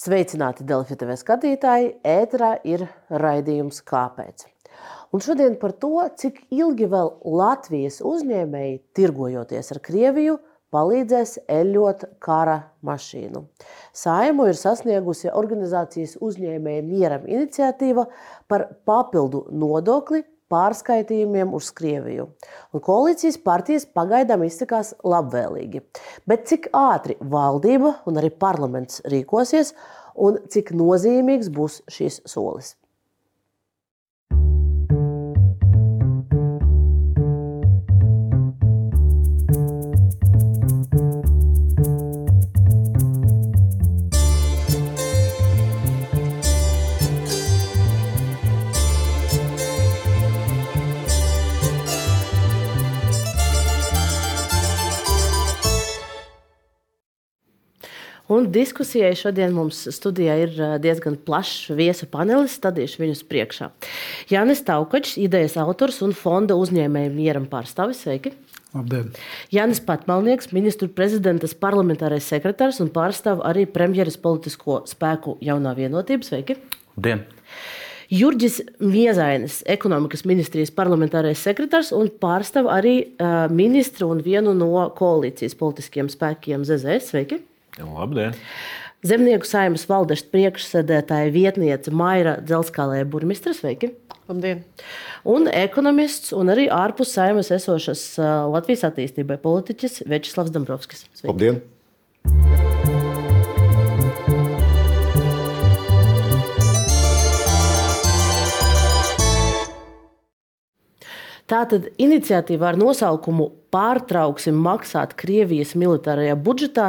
Sveicināti Delfi TV skatītāji! Ēterā ir raidījums Kāpēc? Un šodien par to, cik ilgi vēl Latvijas uzņēmēji, tirgojoties ar Krieviju, palīdzēs eļļot kara mašīnu. Saimu ir sasniegusi organizācijas uzņēmēja mieram iniciatīva par papildu nodokli pārskaitījumiem uz Krieviju. Un koalīcijas partijas pagaidām izsakās labvēlīgi. Bet cik ātri valdība un arī parlaments rīkosies un cik nozīmīgs būs šis solis? Un diskusijai šodien mums studijā ir diezgan plašs viesu panelis. Stādīšu viņus priekšā. Jānis Taukačs, idejas autors un fonda uzņēmēju mieram pārstāvis. Sveiki! Labdien. Jānis Patmalnieks, ministru prezidentas parlamentārais sekretārs un pārstāv arī premjeras politisko spēku jaunā vienotība. Sveiki! Labdien! Jurģis Miezainis, ekonomikas ministrijas parlamentārais sekretārs un pārstāv arī uh, ministru un vienu no koalīcijas politiskiem spēkiem ZZS. Sveiki! Labdien! Zemnieku saimnes valdes priekšsēdētāja vietniece Maira Dzelzkalē burmistra. Sveiki! Labdien! Un ekonomists un arī ārpus saimnes esošas Latvijas attīstībai politiķis Večislavs Dombrovskis. Sveiki. Labdien! Tātad iniciatīva ar nosaukumu Pārtrauksim maksāt Krievijas militārajā budžetā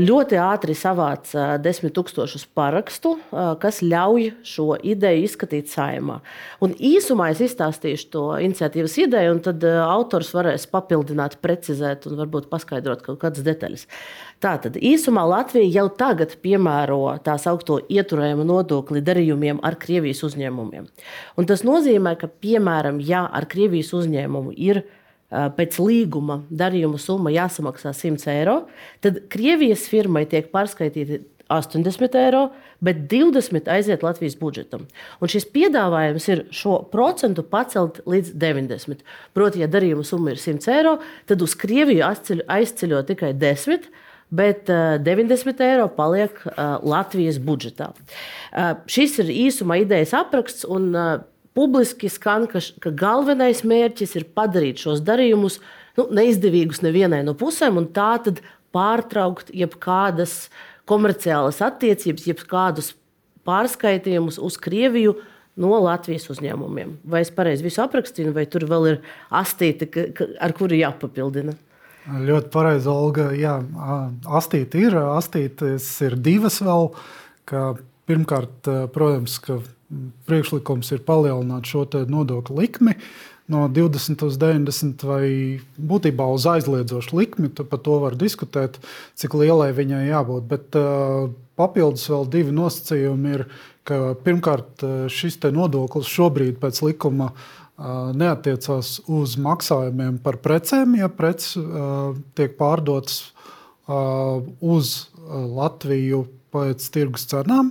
ļoti ātri savāca desmit tūkstošus parakstu, kas ļauj šo ideju izskatīt saimā. Un īsumā es izstāstīšu to iniciatīvas ideju, un tad autors varēs papildināt, precizēt un varbūt paskaidrot kaut kādas detaļas. Tātad īsumā Latvija jau tagad piemēro tā saucamo ieturējumu nodokli darījumiem ar Krievijas uzņēmumiem. Un tas nozīmē, ka, piemēram, ja ar Krievijas uzņēmumu ir pēc līguma darījuma summa jāsamaksā 100 eiro, tad Krievijas firmai tiek pārskaitīti 80 eiro, bet 20 aiziet Latvijas budžetam. Un šis piedāvājums ir šo procentu pacelt līdz 90. Proti, ja darījuma summa ir 100 eiro, tad uz Krieviju aizceļo tikai 10 bet 90 eiro paliek Latvijas budžetā. Šis ir īsumā idejas apraksts. Un, Publiski skan, ka, ka galvenais mērķis ir padarīt šos darījumus nu, neizdevīgus nevienai no pusēm, un tā tad pārtraukt jebkādas komerciālas attiecības, jebkādus pārskaitījumus uz Krieviju no Latvijas uzņēmumiem. Vai es pareizi visu aprakstīju, vai tur vēl ir astīte, ar kuru jāpapildina? Ļoti pareizi, Olga. Jā, astīte ir. Astītes ir divas vēl. Pirmkārt, protams, ka priekšlikums ir palielināt šo nodokļu likmi no 20 līdz 90 vai būtībā uz aizliedzošu likmi. Par to var diskutēt, cik lielai viņai jābūt. Bet uh, papildus vēl divi nosacījumi ir, ka pirmkārt šis nodoklis šobrīd pēc likuma uh, neatiecās uz maksājumiem par precēm, ja preces uh, tiek pārdotas uz Latviju pēc tirgus cenām.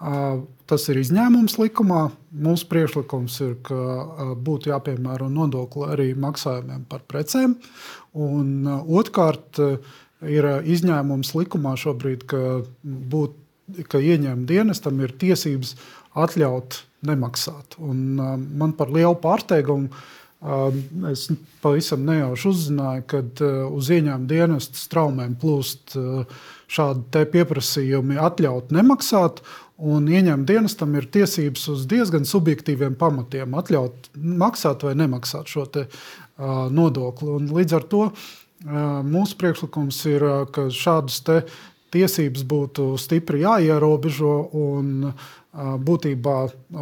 Tas ir izņēmums likumā. Mūsu priekšlikums ir, ka būtu jāpiemēro nodokli arī maksājumiem par precēm. Un otrkārt, ir izņēmums likumā šobrīd, ka, būt, ka ieņēmuma dienestam ir tiesības atļaut nemaksāt. Un man par lielu pārsteigumu es pavisam nejauši uzzināju, ka uz ieņēmuma dienesta straumēm plūst šādi pieprasījumi atļaut nemaksāt. Un ieņēmuma dienestam ir tiesības uz diezgan subjektīviem pamatiem atļaut maksāt vai nemaksāt šo te, uh, nodokli. Un līdz ar to uh, mūsu priekšlikums ir, uh, ka šādas tiesības būtu stipri jāierobežo un uh, būtībā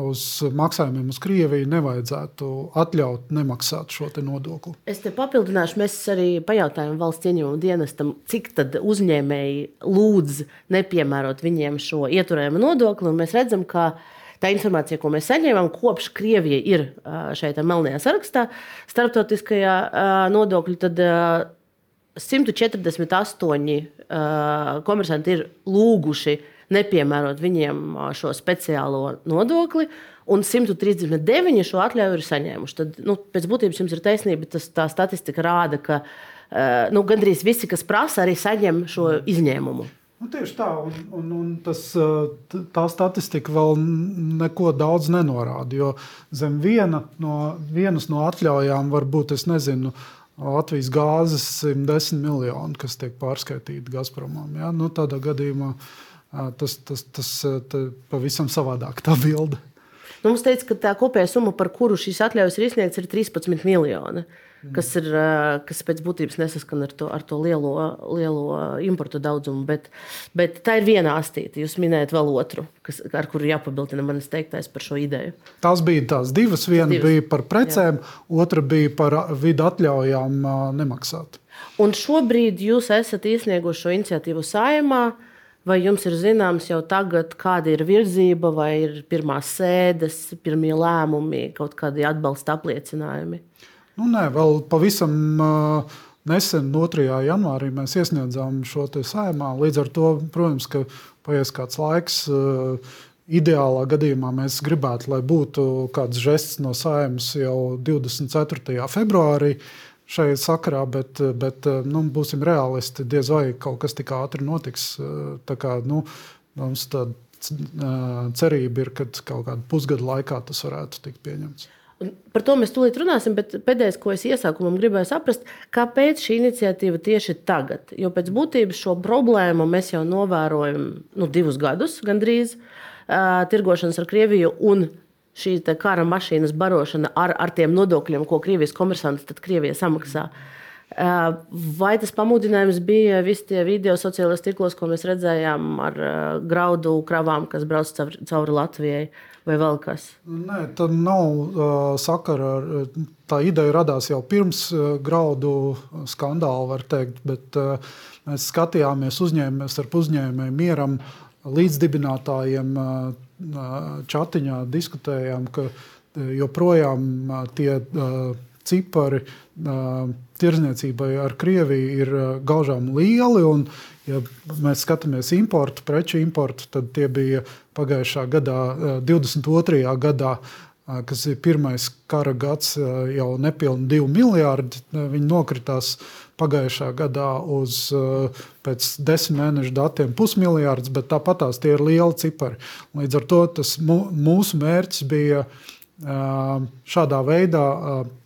uz maksājumiem uz Krieviju nevajadzētu atļaut nemaksāt šo nodokli. Es te papildināšu, mēs arī pajautājām valsts ieņēmuma dienestam, cik uzņēmēji lūdz nepiemērot viņiem šo ieturējumu nodokli. Mēs redzam, ka tā informācija, ko mēs saņēmām, kopš Krievija ir šeit melnajā sarakstā, starptautiskajā nodokļu, tad 148 komersanti ir lūguši nepiemērot viņiem šo speciālo nodokli. Un 139 šo atļauju ir saņēmuši. Tad, nu, pēc būtības jums ir taisnība, tas tā statistika rāda, ka nu, gandrīz visi, kas prasa, arī saņem šo izņēmumu. Nu, tieši tā, un, un, un tas, tā statistika vēl neko daudz nenorāda. Jo zem viena no, vienas no atļaujām var būt, es nezinu, Latvijas gāzes 110 miljoni, kas tiek pārskaitīti Gazpromam. Ja? Nu, tādā gadījumā tas, tas, tas, tas pavisam savādāk tā bilde. Nu, mums teica, ka tā kopējā summa, par kuru šīs atļaujas ir izsniegts, ir 13 miljoni. Uh, kas, ir, kas pēc būtības nesaskan ar to, ar to lielo, lielo importu daudzumu. Bet, bet tā ir viena astīte. Jūs minējat vēl otru, kas, ar kuru jāpabildina manis teiktais par šo ideju. Tās bija tās divas. Viena divas. bija par precēm, Jā. otra bija par vidu atļaujām nemaksāt. Un šobrīd jūs esat iesnieguši šo iniciatīvu saimā. Vai jums ir zināms jau tagad, kāda ir virzība, vai ir pirmās sēdes, pirmie lēmumi, kaut kādi atbalsta apliecinājumi? Nu, nē, vēl pavisam nesen, 2. janvārī, mēs iesniedzām šo sējumā. Līdz ar to, protams, ka paies kāds laiks. Ideālā gadījumā mēs gribētu, lai būtu kāds žests no saimnes jau 24. februārī šajā sakarā, bet, bet nu, būsim realisti. Diez vai kaut kas tik ātri notiks. Tā kā, nu, mums tāda cerība ir, ka kaut kādā pusgada laikā tas varētu tikt pieņemts. Un par to mēs tūlīt runāsim, bet pēdējais, ko es iesākumam gribēju saprast, kāpēc šī iniciatīva tieši tagad? Jo pēc būtības šo problēmu mēs jau novērojam nu, divus gadus gandrīz uh, tirgošanas ar Krieviju. Šī kara mašīnas barošana ar, ar tiem nodokļiem, ko Krievijas komersanti tad Krievija samaksā. Uh, vai tas pamudinājums bija visi tie video sociālajos tīklos, ko mēs redzējām ar uh, graudu kravām, kas brauc cauri, cauri Latvijai? vai vēl kas? Nē, tā nav uh, sakara ar. Tā ideja radās jau pirms uh, graudu skandāla, var teikt, bet uh, mēs skatījāmies uzņēmējiem, starp uzņēmējiem mieram līdzdibinātājiem uh, čatiņā diskutējām, ka joprojām uh, tie uh, cipari uh, tirzniecībai ar Krieviju ir uh, gaužām lieli. Un, ja mēs skatāmies importu, preču importu, tad tie bija pagājušā gadā, 22. Eh, gadā, kas ir pirmais kara gads, jau nepilnīgi 2 miljardi. Viņi nokritās pagājušā gadā uz pēc desmit mēnešu datiem pusmiljards, bet tāpat tās tie ir lieli cipari. Līdz ar to tas mūsu mērķis bija šādā veidā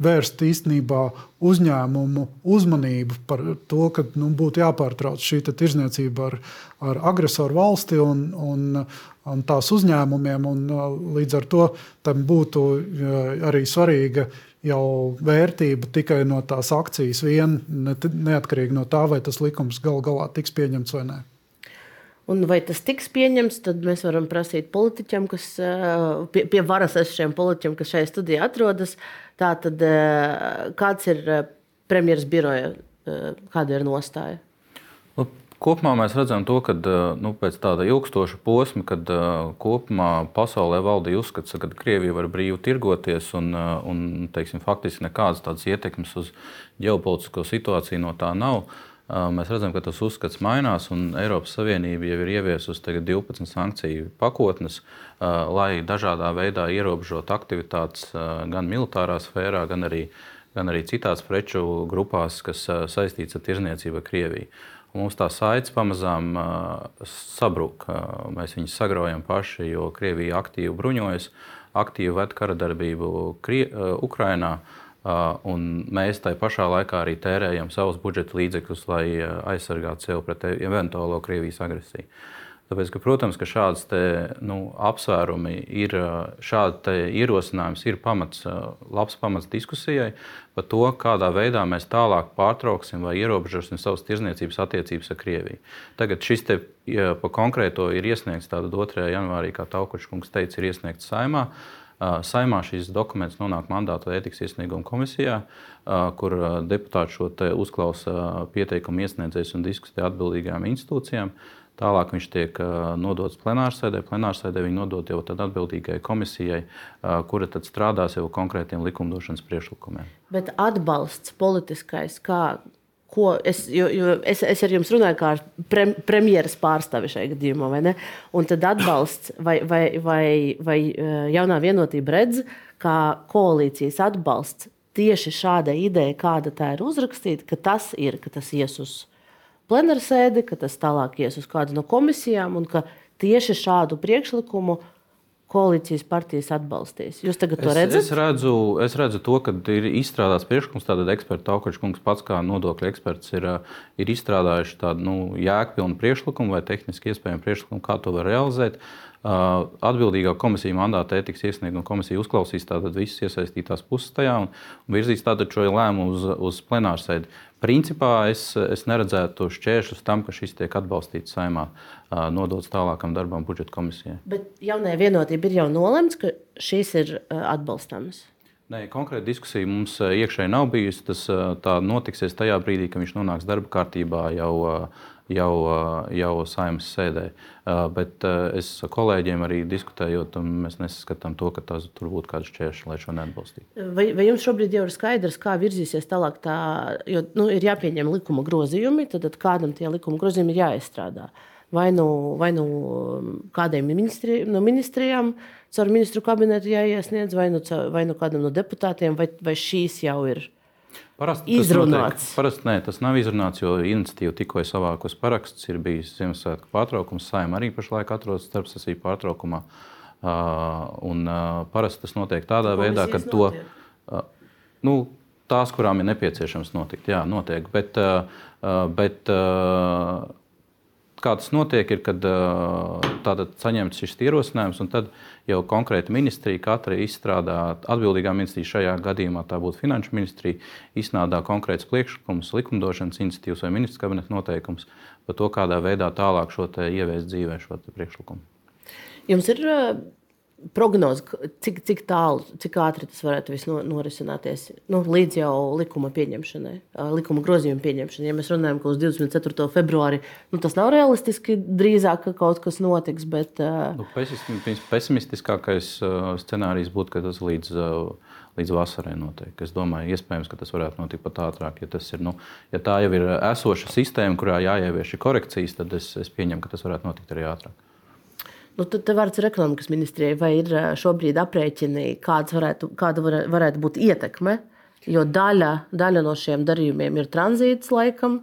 vērst īstenībā uzņēmumu uzmanību par to, ka nu, būtu jāpārtrauc šī tirzniecība ar, ar agresoru valsti un, un, un tās uzņēmumiem. Un, līdz ar to tam būtu arī svarīga jau vērtība tikai no tās akcijas vien, neatkarīgi no tā, vai tas likums gal galā tiks pieņemts vai nē. Un vai tas tiks pieņemts, tad mēs varam prasīt politiķiem, kas pie, pie varas esošiem politiķiem, kas šajā studijā atrodas. Tātad, kāds ir premjeras biroja, kāda ir nostāja? Kopumā mēs redzam, to, ka nu, pēc tāda ilgstoša posma, kad kopumā pasaulē valdīja uzskats, ka Krievija var brīvi tirgoties un, un teiksim, faktiski nekādas tādas ietekmes uz ģeopolitisko situāciju no tā nav. Mēs redzam, ka tas uzskats mainās, un Eiropas Savienība jau ir ieviesusi 12 sankciju pakotnes, lai dažādā veidā ierobežotu aktivitātes gan militārā sfērā, gan arī, gan arī citās preču grupās, kas saistītas ar tirzniecību ar Krieviju. Mums tā saites pamazām sabrūk. Mēs viņus sagraujam paši, jo Krievija aktīvi bruņojas, aktīvi ved kara darbību Ukrajinā. Uh, un mēs tajā pašā laikā arī tērējam savus budžeta līdzekļus, lai aizsargātu sevi pret eventuālo Krievijas agresiju. Tāpēc, ka, protams, ka šāds te, nu, apsvērumi ir, uh, šādi ierosinājums ir pamats, labs pamats diskusijai par to, kādā veidā mēs tālāk pārtrauksim vai ierobežosim savas tirzniecības attiecības ar Krieviju. Tagad šis te ja, pa konkrēto ir iesniegts 2. janvārī, kā Taukučs teica, ir iesniegts saimā. Saimā šīs dokuments nonāk mandātu ētikas iesnieguma komisijā, kur deputāti šo uzklausa pieteikumu iesniedzējus un diskutē atbildīgām institūcijām. Tālāk viņš tiek nodots plenārsēdē. Plenārsēdē viņa nodot jau atbildīgai komisijai, kura tad strādās jau konkrētiem likumdošanas priekšlikumiem. Bet atbalsts politiskais, kā ko es, jo, jo es, es ar jums runāju kā prem, premjeras pārstāvi šajā gadījumā, vai ne? Un tad atbalsts vai, vai, vai, vai jaunā vienotība redz, kā koalīcijas atbalsts tieši šādai idejai, kāda tā ir uzrakstīta, ka tas ir, ka tas ies uz plenāru sēdi, ka tas tālāk ies uz kādu no komisijām un ka tieši šādu priekšlikumu koalīcijas partijas atbalstīs. Jūs tagad to redzat? Es, es, redzu, es redzu to, ka ir izstrādāts priekšlikums. Tātad eksperts Taukačs pats kā nodokļu eksperts ir, ir izstrādājuši tādu nu, jēgpilnu priekšlikumu vai tehniski iespējamu priekšlikumu, kā to var realizēt. Atbildīgā komisija mandāta etikas iesnieguma komisija uzklausīs visas iesaistītās puses tajā un virzīs šo lēmumu uz, uz plenārsēdi. Principā es, es neredzētu šķēršļus tam, ka šis tiek atbalstīts saimā, nodots tālākam darbam budžeta komisijai. Bet jaunajā vienotība ir jau nolemts, ka šīs ir atbalstāmas. Nē, konkrēta diskusija mums iekšēji nav bijusi. Tas notiksies tajā brīdī, kad viņš nonāks darba kārtībā jau jau, jau saimnes sēdē. Bet es ar kolēģiem arī diskutējot, mēs nesaskatām to, ka tas tur būtu kāds šķēršļi, lai šo neatbalstītu. Vai, vai jums šobrīd jau ir skaidrs, kā virzīsies tālāk? Tā, jo nu, ir jāpieņem likuma grozījumi, tad, tad kādam tie likuma grozījumi ir jāizstrādā. Vai nu, vai nu kādiem ministri, no ministrijām, caur ministru kabinetu jāiesniedz, vai nu, vai nu kādam no deputātiem, vai, vai šīs jau ir Parasti izrunāts. Parasti nē, tas nav izrunāts, jo iniciatīva tikko ir savākus parakstus. Ir bijis Ziemassvētku pārtraukums, saima arī pašlaik atrodas starpsesiju pārtraukumā. Uh, un, uh, parasti tas notiek tādā Komisijas veidā, ka to. Uh, nu, Tās, kurām ir nepieciešams notikt, jā, notiek. Bet, uh, bet uh, kā tas notiek, ir, kad tātad saņemts šis ierosinājums, un tad jau konkrēti ministrija, katra izstrādā atbildīgā ministrija, šajā gadījumā tā būtu finanšu ministrija, izstrādā konkrēts priekšlikums, likumdošanas iniciatīvas vai ministrs kabineta noteikums par to, kādā veidā tālāk šo ieviest dzīvē šo priekšlikumu. Jums ir prognoze, cik, cik tālu, cik ātri tas varētu viss norisināties nu, līdz jau likuma pieņemšanai, likuma grozījuma pieņemšanai. Ja mēs runājam, ka uz 24. februāri nu, tas nav realistiski, drīzāk ka kaut kas notiks. Bet, nu, pesimistiskākais scenārijs būtu, ka tas līdz. Līdz vasarai noteikti. Es domāju, iespējams, ka tas varētu notikt pat ātrāk. Ja, ir, nu, ja tā jau ir esoša sistēma, kurā jāievieš korekcijas, tad es, es pieņemu, ka tas varētu notikt arī ātrāk. Nu, tad te vārds ir ekonomikas ministrijai, vai ir šobrīd aprēķini, varētu, kāda var, varētu būt ietekme? Jo daļa, daļa no šiem darījumiem ir tranzīts laikam,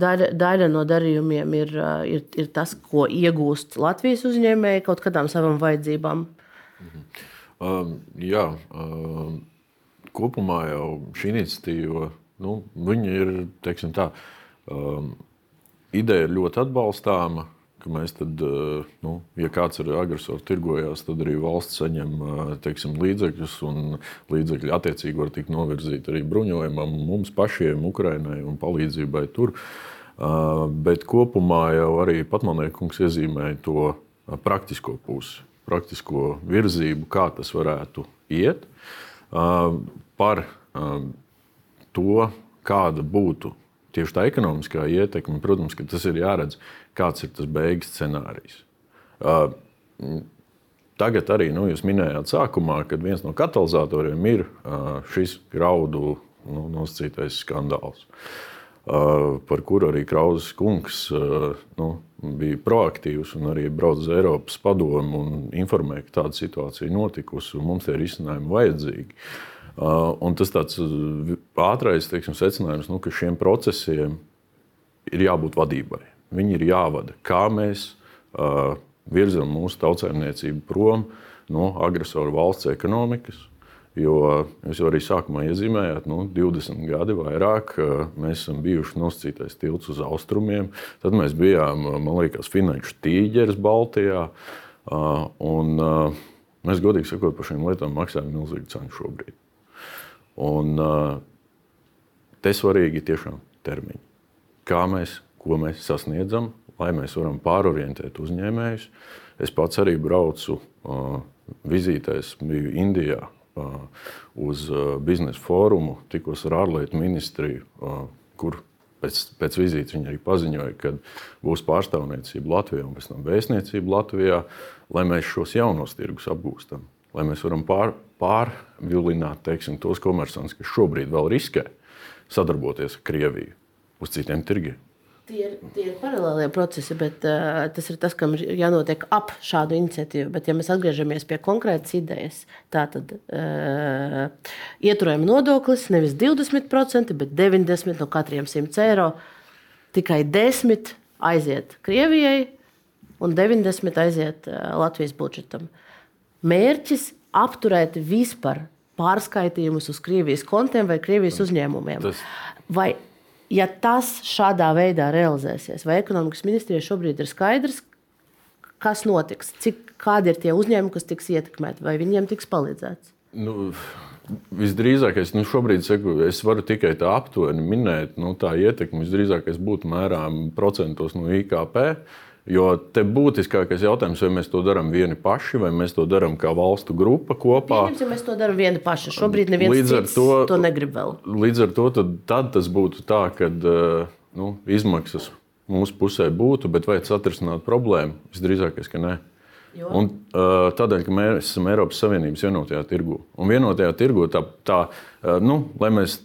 daļa, daļa no darījumiem ir, ir, ir tas, ko iegūst Latvijas uzņēmēji kaut kādām savām vajadzībām. Mhm. Um, jā, um, kopumā jau šī iniciatīva nu, ir tā, um, ideja ļoti atbalstāma ka mēs tad, eh, nu, ja kāds ar agresoru tirgojās, tad arī valsts saņem eh, teiksim, līdzekļus, un līdzekļi attiecīgi var tikt novirzīti arī bruņojumam, mums pašiem, Ukrainai un palīdzībai tur. Eh, bet kopumā jau arī Patmanēkungs iezīmēja to praktisko pusi, praktisko virzību, kā tas varētu iet. Par to, kāda būtu tieši tā ekonomiskā ietekme, protams, ka tas ir jāredz kāds ir tas beigas scenārijs. Uh, tagad arī nu, jūs minējāt, sākumā, kad viens no katalizatoriem ir uh, šis graudu nu, nosacītais skandāls, uh, par kuru arī Krausas kungs nu, bija proaktīvs un arī brauca uz Eiropas padomu un informēja, ka tāda situācija notikusi un mums tie risinājumi vajadzīgi. Uh, un tas tāds ātrais teiksim, secinājums, nu, ka šiem procesiem ir jābūt vadībai. Viņi ir jāvada. Kā mēs uh, virzam mūsu tautsēmniecību prom no agresoru valsts ekonomikas. Jo jūs jau arī sākumā iezīmējāt, ka nu, 20 gadi vairāk mēs esam bijuši nosacītais tilts uz austrumiem. Tad mēs bijām, man liekas, finanšu tīģeris Baltijā. Un mēs, godīgi sakot, par šīm lietām maksājam milzīgu cenu šobrīd. Un te svarīgi tiešām termiņi. Kā mēs ko mēs sasniedzam, lai mēs varam pārorientēt uzņēmējus. Es pats arī braucu uh, vizītēs, biju Indijā uh, uz biznesa fórumu, tikos ar ārlietu ministriju, kur pēc, pēc vizītes viņi arī paziņoja, ka būs pārstāvniecība Latvijā un pēc tam vēstniecība Latvijā, lai mēs šos jaunos tirgus apgūstam. Lai mēs varam pār, pārvilināt teiksim, tos komersantus, kas šobrīd vēl riskē sadarboties ar Krieviju uz citiem tirgiem. Tie ir, tie ir paralēlie procesi, bet uh, tas ir tas, kam ir jānotiek ap šādu iniciatīvu. Bet, ja mēs atgriežamies pie konkrētas idejas, tad uh, ieturējuma nodoklis nevis 20%, bet 90% no katriem 100 eiro. Tikai 10 aiziet Krievijai un 90 aiziet uh, Latvijas budžetam. Mērķis apturēt vispār pārskaitījumus uz Krievijas kontiem vai Krievijas uzņēmumiem. Tas... Vai ja tas šādā veidā realizēsies, vai ekonomikas ministrijai šobrīd ir skaidrs, kas notiks, cik, kādi ir tie uzņēmumi, kas tiks ietekmēti, vai viņiem tiks palīdzēts? Nu, visdrīzākais, nu šobrīd saku, es varu tikai tā aptuveni minēt, nu, tā ietekme visdrīzākais būtu mērām procentos no IKP. Jo te būtiskākais jautājums, vai mēs to darām vieni paši, vai mēs to darām kā valstu grupa kopā. Pieņems, ja mēs to darām vieni paši. Šobrīd neviens līdz ar to, to negrib vēl. Līdz ar to tad, tad tas būtu tā, ka eh, nu, izmaksas mūsu pusē būtu, bet vai tas atrisināt problēmu? Visdrīzākais, ka nē. Jo. Un, uh, tādēļ, ka mēs esam Eiropas Savienības vienotajā tirgu. Un vienotajā tirgu tā, tā uh, nu, lai mēs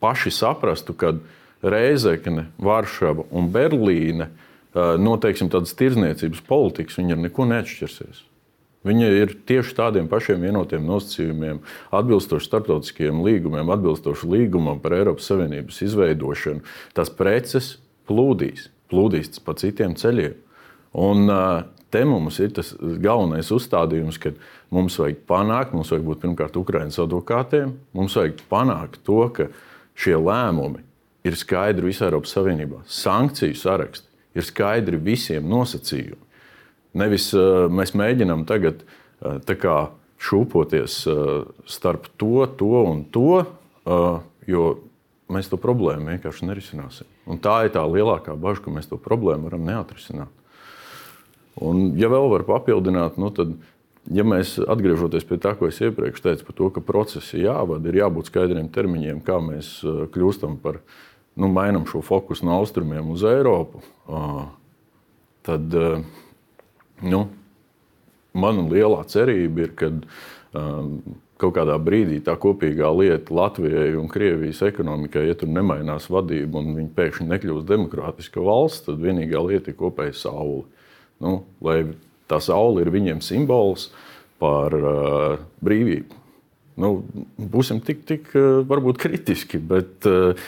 paši saprastu, ka Reizekne, Varšava un Berlīne uh, noteiksim, tādas tirzniecības politikas, viņi ar neko neatšķirsies. Viņi ir tieši tādiem pašiem vienotiem nosacījumiem, atbilstoši starptautiskiem līgumiem, atbilstoši līgumam par Eiropas Savienības izveidošanu. Tās preces plūdīs, plūdīs pa citiem ceļiem. Un te mums ir tas galvenais uzstādījums, ka mums vajag panākt, mums vajag būt pirmkārt Ukraiņas advokātiem, mums vajag panākt to, ka šie lēmumi ir skaidri visā Eiropas Savienībā. Sankciju saraksti ir skaidri visiem nosacījumi. Nevis uh, mēs mēģinām tagad kā, šūpoties uh, starp to, to un to, jo mēs to problēmu vienkārši nerisināsim. Un tā ir tā lielākā bažas, ka mēs to problēmu varam neatrisināt. Un, ja vēl var papildināt, nu, tad, ja mēs atgriežamies pie tā, ko es iepriekš teicu, par to, ka procesi jāvada, ir jābūt skaidriem termiņiem, kā mēs kļūstam par par nu, mainām šo fokusu no austrumiem uz Eiropu, tad nu, mana lielā cerība ir, ka kaut kādā brīdī tā kopīgā lieta Latvijai un Krievijas ekonomikai, ja tur nemainās vadība un viņi pēkšņi nekļūst demokrātiska valsts, tad vienīgā lieta ir kopēja saule. Nu, lai tā saule ir viņiem simbols par uh, brīvību. Nu, būsim tik, tik varbūt kritiski, bet uh,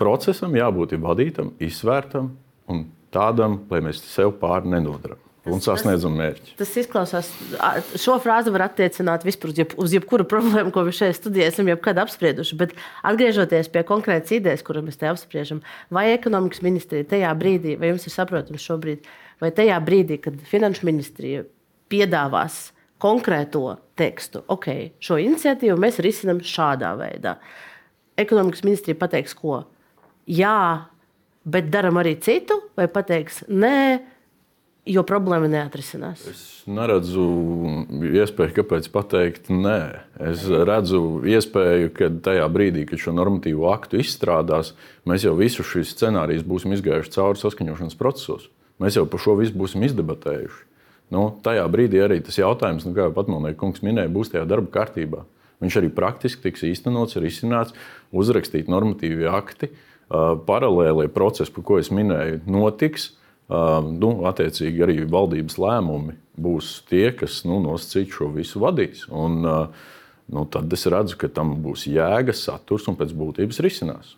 procesam jābūt vadītam, izsvērtam un tādam, lai mēs sev pāri nenodaram. Un sasniedzam mērķi. Tas izklausās, šo frāzi var attiecināt vispār jeb, uz jebkuru problēmu, ko mēs šeit studijā esam jebkad apsprieduši. Bet atgriežoties pie konkrētas idejas, kuru mēs te apspriežam, vai ekonomikas ministrija tajā brīdī, vai jums ir saprotams šobrīd, vai tajā brīdī, kad finanšu ministrija piedāvās konkrēto tekstu, ok, šo iniciatīvu mēs risinām šādā veidā. Ekonomikas ministrija pateiks, ko jā, bet darām arī citu, vai pateiks, nē, jo problēma neatrisinās? Es neredzu iespēju, kāpēc pateikt nē. Es redzu iespēju, ka tajā brīdī, kad šo normatīvo aktu izstrādās, mēs jau visu šīs scenārijus būsim izgājuši cauri saskaņošanas procesos. Mēs jau par šo visu būsim izdebatējuši. Nu, tajā brīdī arī tas jautājums, nu, kā jau Patmonēta kungs minēja, būs tajā darba kārtībā. Viņš arī praktiski tiks īstenots, ir izsināts, uzrakstīti normatīvi akti. Uh, paralēlie procesi, par ko es minēju, notiks. Nu, attiecīgi arī valdības lēmumi būs tie, kas nu, nosacīt šo visu vadīs. Un, nu, tad es redzu, ka tam būs jēga, saturs un pēc būtības risinās.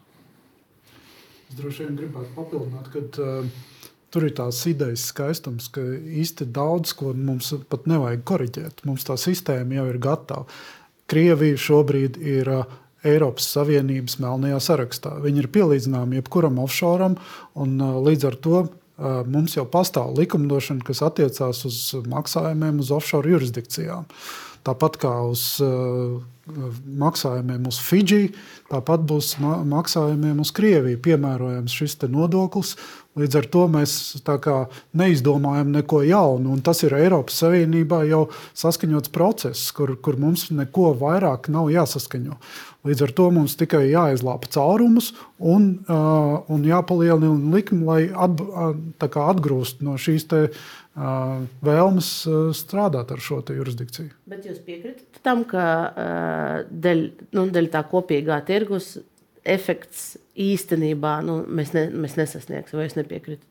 Es droši vien gribētu papildināt, ka uh, tur ir tās idejas skaistums, ka īsti daudz ko mums pat nevajag korrigēt. Mums tā sistēma jau ir gatava. Krievija šobrīd ir uh, Eiropas Savienības melnajā sarakstā. Viņi ir pielīdzināmi jebkuram offshore, un līdz ar to mums jau pastāv likumdošana, kas attiecās uz maksājumiem uz offshore jurisdikcijām. Tāpat kā uz maksājumiem uz Fidži, tāpat būs maksājumiem uz Krieviju piemērojams šis nodoklis. Līdz ar to mēs neizdomājam neko jaunu. Tas ir Eiropas Savienībā jau saskaņots process, kur, kur mums neko vairāk nav jāsaskaņo. Līdz ar to mums tikai jāizlāpa caurumus un, uh, un jāpalielina likme, lai at, uh, atgrūst no šīs te, uh, vēlmes strādāt ar šo jurisdikciju. Bet jūs piekritat tam, ka dēļ, nu, dēļ tā kopīgā tirgus efekts īstenībā nu, mēs, ne, mēs nesasniegsim, vai es nepiekrītu?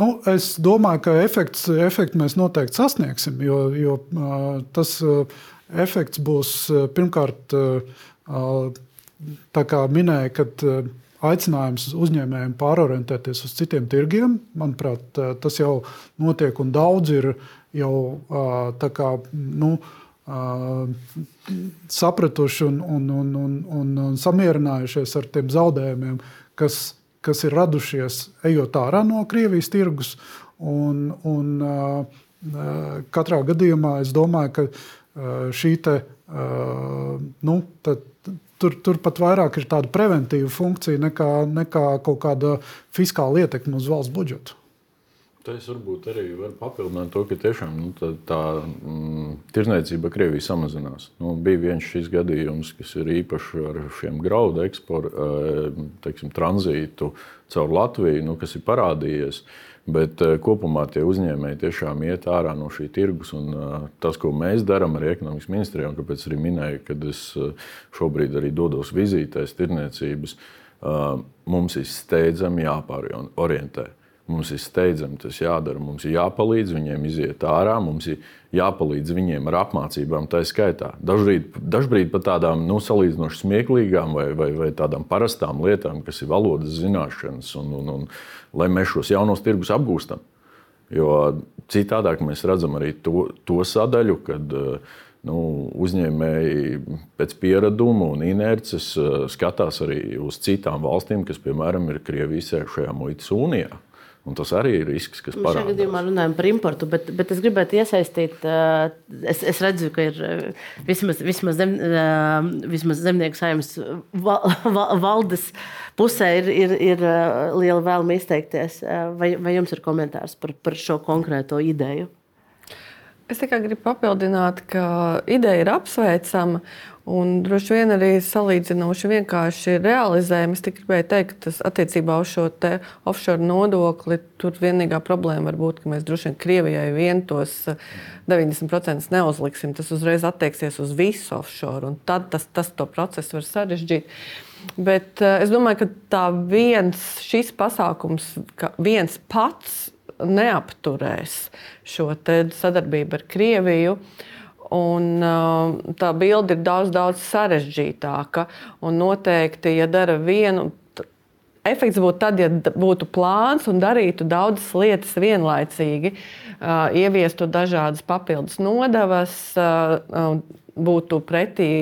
Nu, es domāju, ka efekts, efektu mēs noteikti sasniegsim, jo, jo tas efekts būs pirmkārt, tā kā minēja, kad aicinājums uzņēmējiem pārorientēties uz citiem tirgiem. Manuprāt, tas jau notiek un daudz ir jau kā, nu, sapratuši un, un, un, un, un, un samierinājušies ar tiem zaudējumiem, kas kas ir radušies ejot ārā no Krievijas tirgus. Un, un, katrā gadījumā es domāju, ka šī te, nu, tad, tur, tur pat vairāk ir tāda preventīva funkcija nekā, nekā kaut kāda fiskāla ietekme uz valsts budžetu. Tā es varbūt arī varu papildināt to, ka tiešām nu, tā, tā mm, tirzniecība Krievijā samazinās. Nu, bija viens šis gadījums, kas ir īpaši ar šiem graudu eksporta teiksim, tranzītu caur Latviju, nu, kas ir parādījies. Bet kopumā tie uzņēmēji tiešām iet ārā no šī tirgus. Un, tas, ko mēs darām arī ekonomikas ministrijā, un kāpēc arī minēju, kad es šobrīd arī dodos vizītēs tirniecības, mums ir steidzami jāpārorientē. Mums ir steidzami tas jādara. Mums ir jāpalīdz viņiem iziet ārā, mums ir jāpalīdz viņiem ar apmācībām, tā skaitā. Dažbrīd, dažbrīd pat tādām nu, salīdzinoši smieklīgām vai, vai, vai tādām parastām lietām, kas ir valodas zināšanas, un, un, un lai mēs šos jaunos tirgus apgūstam. Jo citādāk mēs redzam arī to, to sadaļu, kad nu, uzņēmēji pēc piereduma un inerces skatās arī uz citām valstīm, kas, piemēram, ir Krievijas iekšējā muitas unijā. Un tas arī ir risks, kas parādās. Šajā gadījumā runājam par importu, bet, bet es gribētu iesaistīt, es, es redzu, ka ir vismaz, vismaz, zem, vismaz zemnieku saimnes valdes pusē ir, ir, ir liela vēlme izteikties. Vai, vai jums ir komentārs par, par šo konkrēto ideju? Es tikai gribu papildināt, ka ideja ir apsveicama. Un droši vien arī salīdzinoši vienkārši realizējama. Es tikai gribēju teikt, ka tas attiecībā uz šo offshore nodokli, tur vienīgā problēma var būt, ka mēs droši vien Krievijai vien tos 90% neuzliksim. Tas uzreiz attieksies uz visu offshore, un tad tas, tas to procesu var sarežģīt. Bet uh, es domāju, ka tā viens šis pasākums, viens pats neapturēs šo sadarbību ar Krieviju. Un, uh, tā bilde ir daudz, daudz sarežģītāka. Un noteikti, ja dara vienu, efekts būtu tad, ja būtu plāns un darītu daudzas lietas vienlaicīgi, uh, ieviestu dažādas papildus nodevas, uh, būtu pretī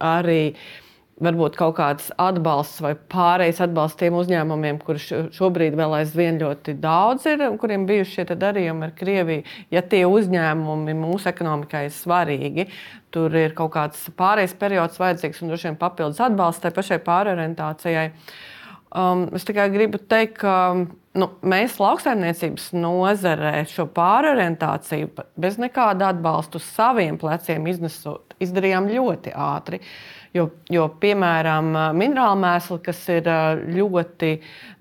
arī uh, varbūt kaut kāds atbalsts vai pārējais atbalsts tiem uzņēmumiem, kurš šobrīd vēl aizvien ļoti daudz ir, kuriem bijuši šie darījumi ar Krieviju. Ja tie uzņēmumi mūsu ekonomikai ir svarīgi, tur ir kaut kāds pārējais periods vajadzīgs un droši vien papildus atbalsts tai pašai pārorientācijai. Um, es tikai gribu teikt, ka nu, mēs lauksaimniecības nozarē šo pārorientāciju bez nekāda atbalsta uz saviem pleciem iznesot, izdarījām ļoti ātri. Uh, Jo, jo piemēram, minerāla mēsli, kas ir ļoti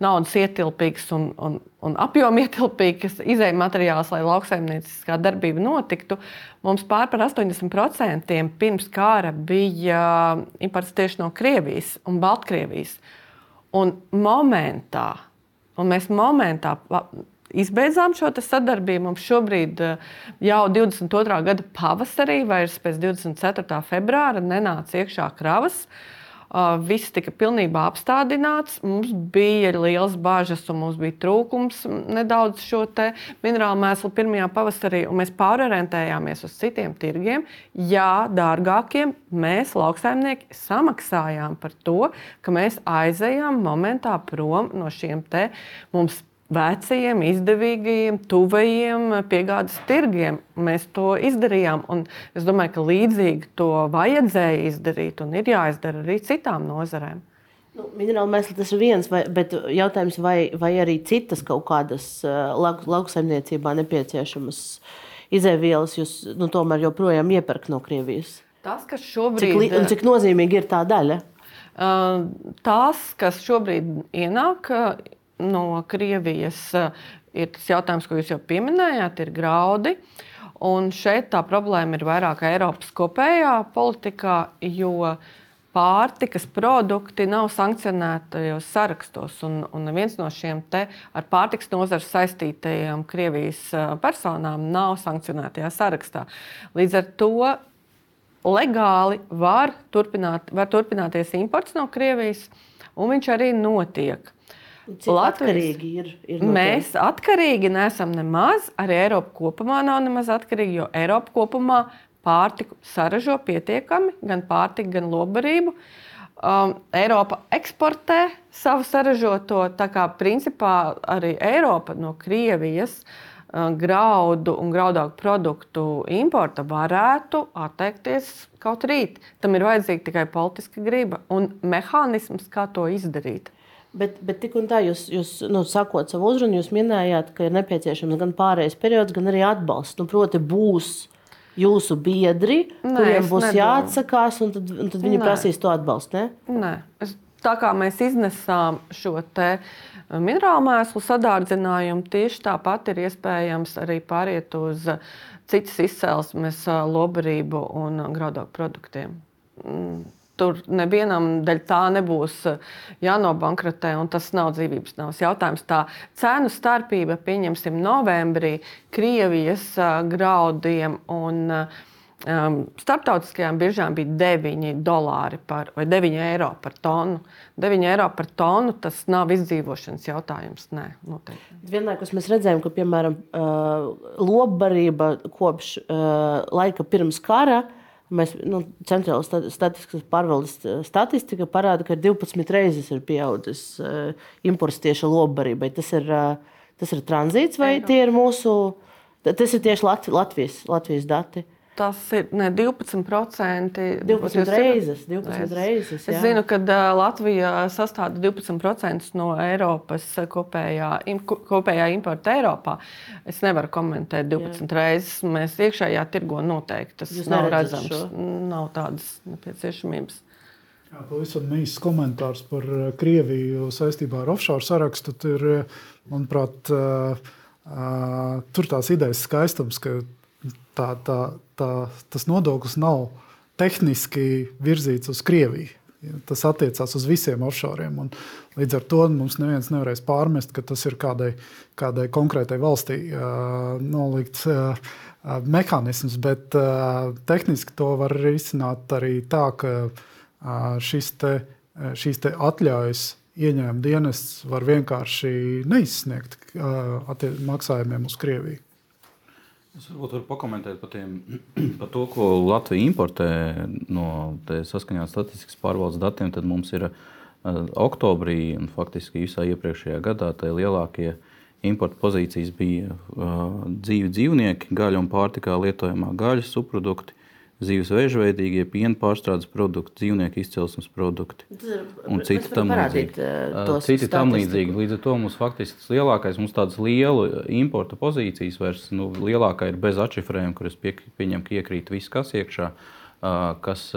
naudas ietilpīgs un, un, un apjoma ietilpīgs izējuma materiāls, lai lauksaimnieciskā darbība notiktu, mums pār par 80% pirms kara bija imports tieši no Krievijas un Baltkrievijas. Un momentā, un mēs momentā izbeidzām šo sadarbību. Mums šobrīd eh, jau 22. gada pavasarī, vairs pēc 24. februāra, nenāca iekšā kravas. Uh, viss tika pilnībā apstādināts. Mums bija liels bažas, un mums bija trūkums nedaudz šo minerālu mēslu pirmajā pavasarī, mēs pārorientējāmies uz citiem tirgiem. Jā, dārgākiem mēs, lauksaimnieki, samaksājām par to, ka mēs aizejām momentā prom no šiem te mums vecajiem, izdevīgajiem, tuvajiem piegādes tirgiem. Mēs to izdarījām. Es domāju, ka līdzīgi to vajadzēja izdarīt un ir jāizdara arī citām nozarēm. Nu, Minerāla mēsla tas ir viens, vai, bet jautājums, vai, vai arī citas kaut kādas uh, lauk, lauksaimniecībā nepieciešamas izēvielas jūs nu, tomēr joprojām iepērkat no Krievijas? Tas, kas šobrīd cik, li, cik nozīmīgi ir tā daļa? Uh, tās, kas šobrīd ienāk, no Krievijas eh, ir tas jautājums, ko jūs jau pieminējāt, ir graudi. Un šeit tā problēma ir vairāk Eiropas kopējā politikā, jo pārtikas produkti nav sankcionētajos sarakstos. Un, un neviens no šiem ar pārtikas nozaru saistītajiem Krievijas personām nav sankcionētajā sarakstā. Līdz ar to legāli var, turpināt, var turpināties imports no Krievijas, un viņš arī notiek. Atkarīgi ir? ir no mēs tiem? atkarīgi neesam nemaz. Arī Eiropa kopumā nav nemaz atkarīga, jo Eiropa kopumā pārtiku saražo pietiekami, gan pārtiku, gan lobarību. Um, Eiropa eksportē savu saražoto, tā kā principā arī Eiropa no Krievijas uh, graudu un graudaugu produktu importa varētu atteikties kaut rīt. Tam ir vajadzīga tikai politiska griba un mehānisms, kā to izdarīt. Bet, bet tik un tā, jūs, jūs nu, sakot savu uzrunu, jūs minējāt, ka ir nepieciešams gan pārējais periods, gan arī atbalsts. Nu, proti, būs jūsu biedri, Nē, kuriem būs nedomāju. jāatsakās, un tad, un tad viņi Nē. prasīs to atbalstu. Ne? Nē. Es, tā kā mēs iznesām šo te minerālu mēslu sadārdzinājumu, tieši tāpat ir iespējams arī pāriet uz citas izcelsmes lobarību un graudu produktiem. Tur nevienam dēļ tā nebūs eh, jānobankrotē, un tas nav dzīvības navas jautājums. Tā cenu starpība, pieņemsim, novembrī Krievijas uh, graudiem un um, starptautiskajām biržām bija 9 dolāri par, vai 9 eiro par tonu. 9 eiro par tonu tas nav izdzīvošanas jautājums. Nē, noteikti. Vienlaikus mēs redzējām, ka piemēram lobbarība kopš laika pirms kara Mēs, nu, Centrālās statistikas pārvaldes eh, statistika parāda, ka 12 reizes ir pieaudzis uh, imports tieši lobbarībai. Tas ir, uh, tas ir tranzīts vai Eiropa. tie ir mūsu, tas ir tieši Latvi, Latvijas, Latvijas dati? Tas ir ne, 12%. 12 reizes. 12 reizes jā. es zinu, ka Latvija sastāv 12% no Eiropas kopējā, kopējā importa Eiropā. Es nevaru komentēt 12 jā. reizes. Mēs iekšējā tirgo noteikti tas Jūs nav redzams. Šo? Nav tādas nepieciešamības. Jā, pavisam īsts komentārs par Krieviju saistībā ar offshore sarakstu. Tur, manuprāt, tur tās idejas skaistums, ka tā, tā, tā, tas nodoklis nav tehniski virzīts uz Krieviju. Tas attiecās uz visiem offshore. Līdz ar to mums neviens nevarēs pārmest, ka tas ir kādai, kādai konkrētai valstī uh, nolikts uh, mehānisms. Bet uh, tehniski to var risināt arī tā, ka uh, te, šīs te atļaujas ieņēmuma dienests var vienkārši neizsniegt uh, maksājumiem uz Krieviju. Es varbūt varu pakomentēt par, tiem, par to, ko Latvija importē no saskaņā statistikas pārvaldes datiem. Tad mums ir uh, oktobrī un faktiski visā iepriekšējā gadā tie lielākie importa pozīcijas bija uh, dzīvi dzīvnieki, gaļa un pārtikā lietojamā gaļas subprodukti, zīves vēžveidīgie, piena pārstrādes produkti, dzīvnieku izcelsmes produkti un citi tam līdzīgi. Citi tam līdzīgi. Līdz ar to mums faktiski tas lielākais, mums tādas liela importa pozīcijas vairs, nu, lielākā ir bez atšifrējuma, kur es pie, pieņemu, ka iekrīt viss, kas iekšā, kas,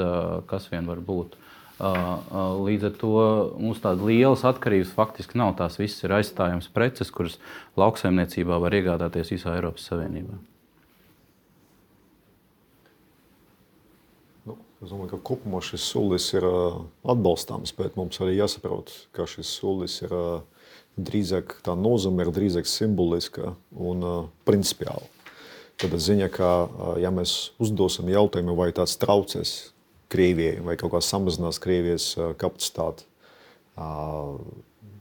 kas vien var būt. Līdz ar to mums tādas lielas atkarības faktiski nav. Tās visas ir aizstājamas preces, kuras lauksaimniecībā var iegādāties visā Eiropas Savienībā. Es domāju, ka kopumā šis solis ir atbalstāms, bet mums arī jāsaprot, ka šis solis ir drīzāk tā nozīme, ir drīzāk simboliska un principiāla. Tad ziņa, ka ja mēs uzdosim jautājumu, vai tāds traucēs Krievijai vai kaut kā samazinās Krievijas kapacitāti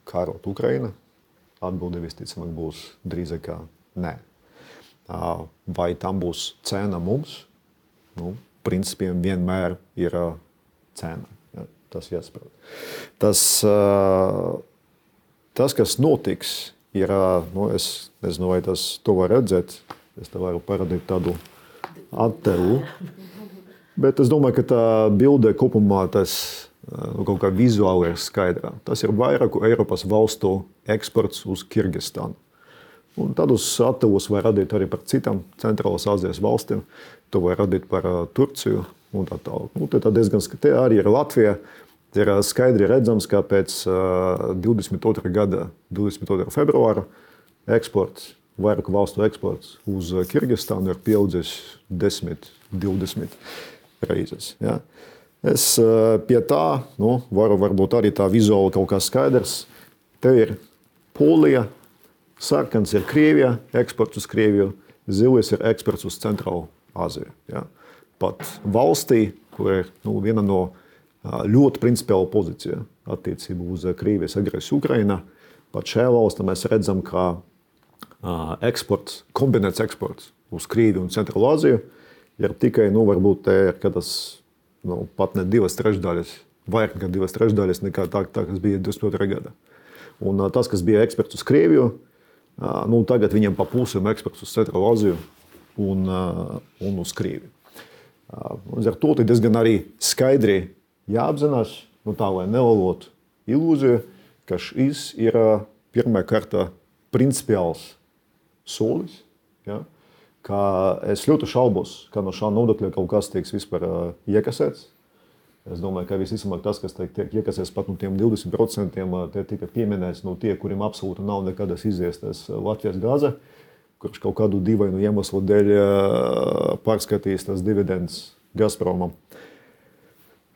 kārot Ukraina, atbilde visticamāk būs drīzāk nē. Vai tam būs cena mums? Nu, principiem vienmēr ir cena. Ja, tas jāsaprot. Tas, tas, kas notiks, ir, nu, es nezinu, vai tas to var redzēt. Es te varu parādīt tādu attēlu. Bet es domāju, ka tā bilde kopumā tas nu, kaut kā vizuāli ir skaidra. Tas ir vairāku Eiropas valstu eksports uz Kirgistānu. Un tādus attēlus var radīt arī par citām Centrālās Azijas valstīm. To var radīt par Turciju un tā tālāk. Nu, tā diezgan skaidri arī ir Latvija. Ir skaidri redzams, ka pēc uh, 22. gada 22. februāra eksports, vairāku valstu eksports uz Kirgistānu ir pieaudzis 10, 20 reizes. Ja? Es pie tā nu, varu varbūt arī tā vizuāli kaut kā skaidrs. Te ir Polija, sarkans ir Krievija, eksports uz Krieviju, zilais ir eksports uz Centrālu Aziju. Ja. Pat valstī, kur ir nu, viena no ļoti principiāla pozīcija attiecībā uz Krievijas agresiju Ukrajinā, pat šajā valstī mēs redzam, ka eksports, kombinēts eksports uz Krieviju un Centrālu Aziju ir tikai nu, varbūt te ir tas nu, pat ne divas trešdaļas, vairāk nekā divas trešdaļas nekā tā, tā kas bija 22. gadā. Un tas, kas bija eksports uz Krieviju, nu, tagad viņiem pa pusēm eksports uz Centrālu Aziju un, un uz Krieviju. Līdz ar to diezgan arī skaidri jāapzinās, nu, tā lai nelolotu ilūziju, ka šis ir pirmā kārta principiāls solis. Ja? Es ļoti šaubos, ka no šā nodokļa kaut kas tiks vispār iekasēts. Es domāju, ka visticamāk tas, kas tiek, iekasēts pat no tiem 20%, tie tika pieminēts no tie, kuriem absolūti nav nekādas iziestas Latvijas gāze, kurš kaut kādu dīvainu iemeslu dēļ pārskatīs tas dividends Gazpromam.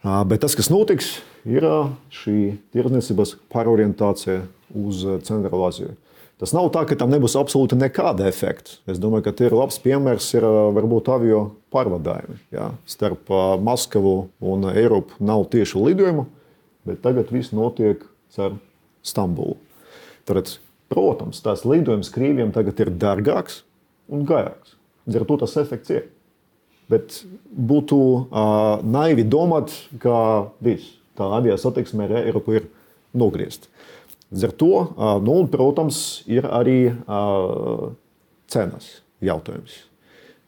Bet tas, kas notiks, ir šī tirdzniecības pārorientācija uz Centrālu Aziju. Tas nav tā, ka tam nebūs absolūti nekāda efekta. Es domāju, ka tie ir labs piemērs, ir varbūt avio pārvadājumi. Ja? Starp Maskavu un Eiropu nav tieši lidojumu, bet tagad viss notiek ar Stambulu. Tad, protams, tās lidojums Krievijam tagad ir dārgāks un garāks. Līdz ar to tas efekts ir. Bet būtu uh, naivi domāt, ka viss tā avio satiksme ar Eiropu ir nogriezta. Līdz ar to, nu, protams, ir arī cenas jautājums.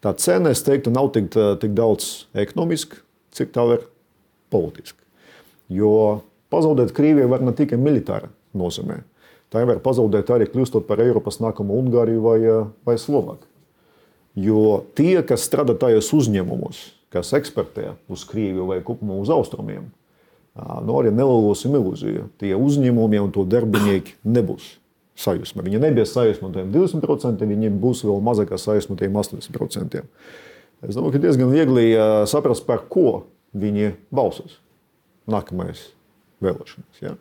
Tā cena, es teiktu, nav tik, tik daudz ekonomiska, cik tā ir politiska. Jo pazaudēt Krieviju var ne tikai militāra nozīmē. Tā var pazaudēt arī kļūstot par Eiropas nākamo Ungāriju vai, vai Slovākiju. Jo tie, kas strādā tajos uzņēmumos, kas eksportē uz Krieviju vai kopumā uz austrumiem, nu, arī nelolosim ilūziju. Tie uzņēmumi un to darbinieki nebūs sajūsma. Viņi nebija sajūsma no 20%, viņiem būs vēl mazākā sajūsma no 80%. Es domāju, ka diezgan viegli saprast, par ko viņi balsos nākamais vēlēšanas. Ja?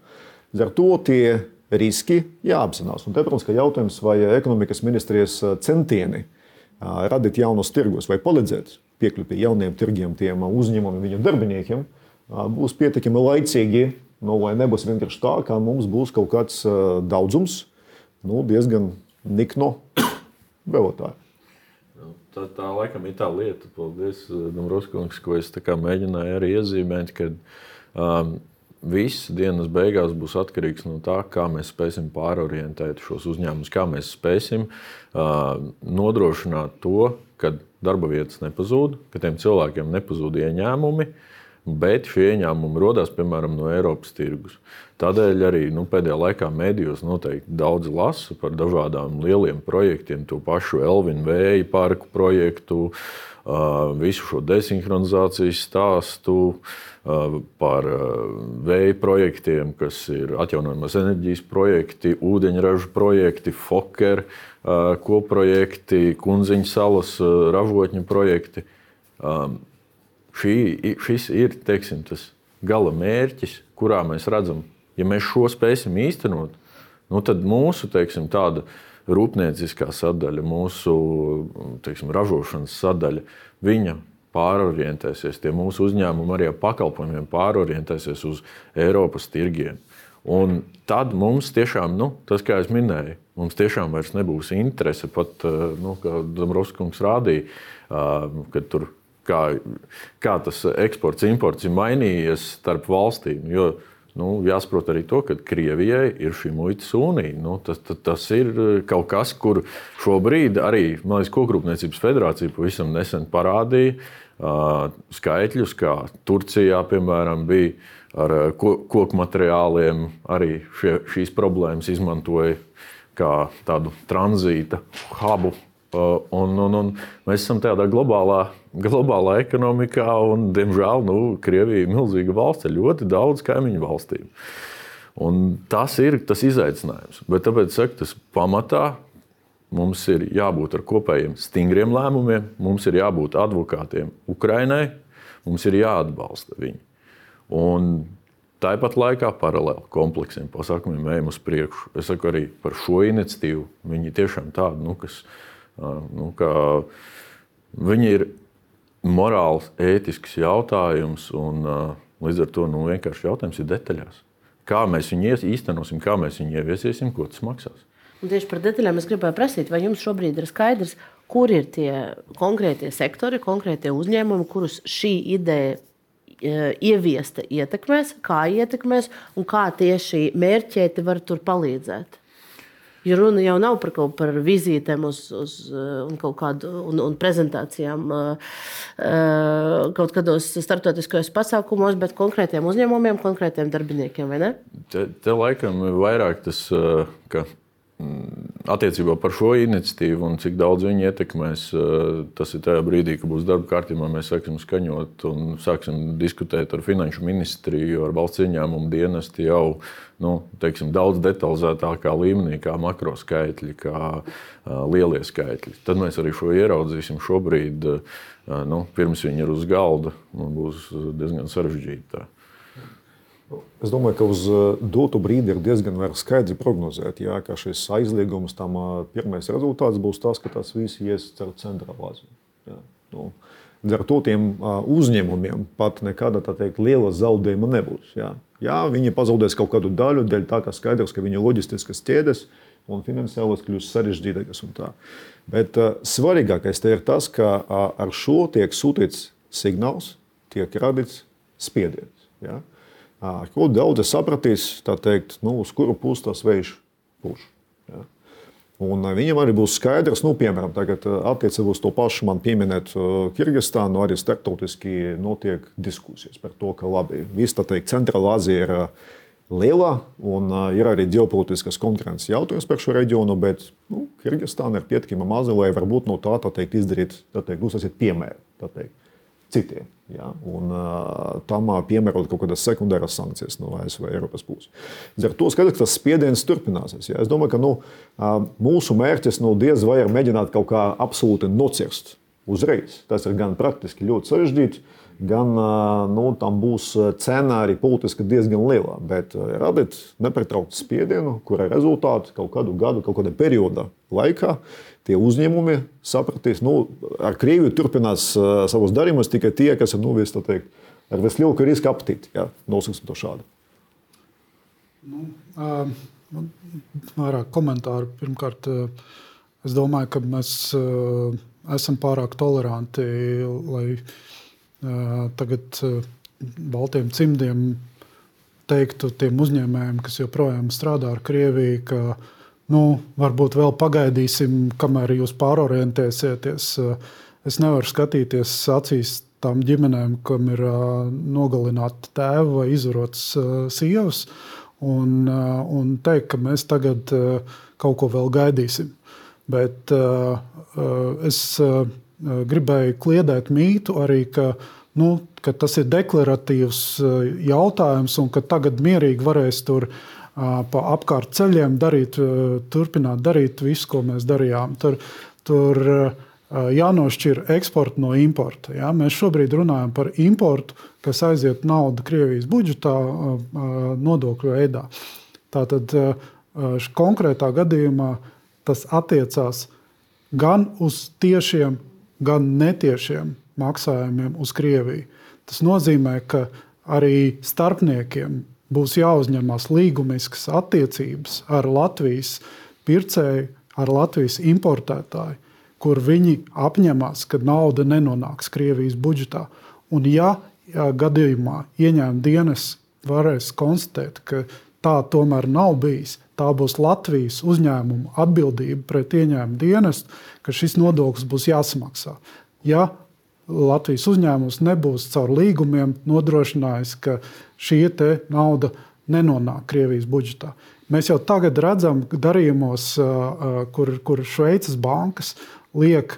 Ar to tie riski jāapzinās. Un te, protams, ka jautājums, vai ekonomikas ministrijas centieni radīt jaunus tirgus vai palīdzēt piekļūt pie jauniem tirgiem, tiem uzņēmumiem, viņu darbiniekiem, būs pietiekami laicīgi, nu, lai nebūs vienkārši tā, ka mums būs kaut kāds daudzums nu, diezgan nikno vēlētāju. Nu, tā, tā laikam ir tā lieta, paldies, Dombrovskis, ko es mēģināju arī iezīmēt, ka um, viss dienas beigās būs atkarīgs no tā, kā mēs spēsim pārorientēt šos uzņēmumus, kā mēs spēsim uh, nodrošināt to, ka darba vietas nepazūd, ka tiem cilvēkiem nepazūd ieņēmumi. Uh, bet šie ieņēmumi rodas piemēram no Eiropas tirgus. Tādēļ arī nu, pēdējā laikā medijos noteikti daudz lasa par dažādām lieliem projektiem, to pašu Elvinu Vēja parku projektu, visu šo desinhronizācijas stāstu par vēja projektiem, kas ir atjaunojamās enerģijas projekti, ūdeņraža projekti, Fokker koprojekti, Kunziņa salas ražotņu projekti. Šī, šis ir teiksim, tas gala mērķis, kurā mēs redzam, ja mēs šo spēsim īstenot, nu, tad mūsu teiksim, tāda rūpnieciskā sadaļa, mūsu teiksim, ražošanas sadaļa, viņa pārorientēsies, tie mūsu uzņēmumi arī ar pakalpojumiem pārorientēsies uz Eiropas tirgiem. Un tad mums tiešām, nu, tas, kā jau minēju, mums tiešām vairs nebūs interese, pat, nu, kā Dombrovskis rādīja, kad tur kā, kā tas eksports, imports ir mainījies starp valstīm. Jo, nu, jāsaprot arī to, ka Krievijai ir šī muitas unija. Nu, tas, tas, tas ir kaut kas, kur šobrīd arī Kokrūpniecības federācija pavisam nesen parādīja uh, skaitļus, kā Turcijā, piemēram, bija ar ko, koku materiāliem. Arī šie, šīs problēmas izmantoja kā tādu tranzīta hubu Un, un, un mēs esam tādā globālā, globālā ekonomikā, un, diemžēl, nu, Krievija ir milzīga valsts ar ļoti daudz kaimiņu valstīm. Un tas ir tas izaicinājums. Bet tāpēc saku, tas pamatā mums ir jābūt ar kopējiem stingriem lēmumiem, mums ir jābūt advokātiem Ukrainai, mums ir jāatbalsta viņi. Un Tāpat laikā paralēli kompleksiem pasākumiem ejam uz priekšu. Es saku arī par šo iniciatīvu. Viņi tiešām tādi, nu, kas nu, viņi ir morāls, ētisks jautājums. Un, līdz ar to nu, vienkārši jautājums ir detaļās. Kā mēs viņu īstenosim, kā mēs viņu ieviesīsim, ko tas maksās. Un tieši par detaļām es gribēju prasīt, vai jums šobrīd ir skaidrs, kur ir tie konkrētie sektori, konkrētie uzņēmumi, kurus šī ideja E, ieviesta ietekmēs, kā ietekmēs un kā tieši mērķēti var tur palīdzēt. Jo runa jau nav par kaut par vizītēm uz, uz e, un kaut kādu un, un prezentācijām e, kaut kādos starptautiskajos pasākumos, bet konkrētiem uzņēmumiem, konkrētiem darbiniekiem. Te, te laikam ir vairāk tas, ka attiecībā par šo iniciatīvu un cik daudz viņi ietekmēs, eh, tas ir tajā brīdī, kad būs darba kārtībā. Mēs sāksim skaņot un sāksim diskutēt ar finanšu ministriju, ar valsts ieņēmumu dienestu jau nu, teiksim, daudz detalizētākā līmenī, kā makro skaitļi, kā uh, lielie skaitļi. Tad mēs arī šo ieraudzīsim šobrīd, uh, nu, pirms viņi ir uz galda. Būs diezgan sarežģīti. Es domāju, ka uz eh, dotu brīdi ir diezgan skaidri prognozēt, jā, ka šis aizliegums tam eh, pirmais rezultāts būs tas, ka tas viss ies caur centrālā Aziju. Nu, Ar to tiem eh, uzņēmumiem pat nekāda teikt, liela zaudējuma nebūs. Jā. jā, viņi pazaudēs kaut kādu daļu, dēļ tā, ka skaidrs, ka viņu loģistiskas ķēdes un finansiālās kļūst sarežģītākas. Bet uh, svarīgākais ir tas, ka uh, ar šo tiek sūtīts signāls, tiek radīts spiediens. Ja? Ko daudzi sapratīs, teikt, nu, uz kuru pusi tas vējš pūš. Ja? Un viņam arī būs skaidrs, nu, piemēram, attiecībā uz to pašu man pieminēt Kirgistānu, arī starptautiski notiek diskusijas par to, ka labi, viss tā teikt, Centrālā Azija ir liela un ir arī ģeopolitiskas konkurences jautājums par šo reģionu, bet nu, Kirgistāna ir pietiekami maza, lai varbūt no tā, tā teikt, izdarīt, tā teikt, uzsākt piemēru. Teikt citiem. Ja? Un, uh, tam piemērot kaut kādas sekundāras sankcijas no ASV Eiropas puses. Ar to skatās, ka tas spiediens turpināsies. Ja? Es domāju, ka nu, uh, mūsu mērķis nu, diez vai ir mēģināt kaut kā absolūti nocirst uzreiz. Tas ir gan praktiski ļoti sarežģīti, gan nu, tam būs cena arī politiski diezgan liela. Bet radīt nepārtrauktu spiedienu, kura rezultāti kaut kādu gadu, kaut kādā periodā laikā tie uzņēmumi sapratīs, nu, ar Krieviju turpinās savus darījumus tikai tie, kas ir nu, vis, teikt, ar vislielāko risku apetīti. Ja? Nosauksim to šādi. Nu, uh, vairāk komentāru. Pirmkārt, es domāju, ka mēs esam pārāk toleranti, lai tagad baltiem cimdiem teiktu tiem uzņēmējiem, kas joprojām strādā ar Krieviju, ka nu, varbūt vēl pagaidīsim, kamēr jūs pārorientēsieties. Es nevaru skatīties acīs tām ģimenēm, kam ir nogalināti tēvi vai izvarots sievas, un, un teikt, ka mēs tagad kaut ko vēl gaidīsim. Bet es gribēju kliedēt mītu arī, ka, nu, ka tas ir deklaratīvs jautājums un ka tagad mierīgi varēs tur pa apkārt ceļiem darīt, turpināt darīt visu, ko mēs darījām. Tur, tur jānošķir eksporta no importa. Ja? Mēs šobrīd runājam par importu, kas aiziet naudu Krievijas budžetā nodokļu veidā. Tātad konkrētā gadījumā tas attiecās gan uz tiešiem, gan netiešiem maksājumiem uz Krieviju. Tas nozīmē, ka arī starpniekiem būs jāuzņemas līgumiskas attiecības ar Latvijas pircēju, ar Latvijas importētāju, kur viņi apņemās, ka nauda nenonāks Krievijas budžetā. Un, ja gadījumā ieņēmuma dienas varēs konstatēt, ka tā tomēr nav bijis, tā būs Latvijas uzņēmuma atbildība pret ieņēmumu dienestu, ka šis nodoklis būs jāsamaksā. Ja Latvijas uzņēmums nebūs caur līgumiem nodrošinājis, ka šī nauda nenonāk Krievijas budžetā. Mēs jau tagad redzam darījumos, kur, kur Šveices bankas liek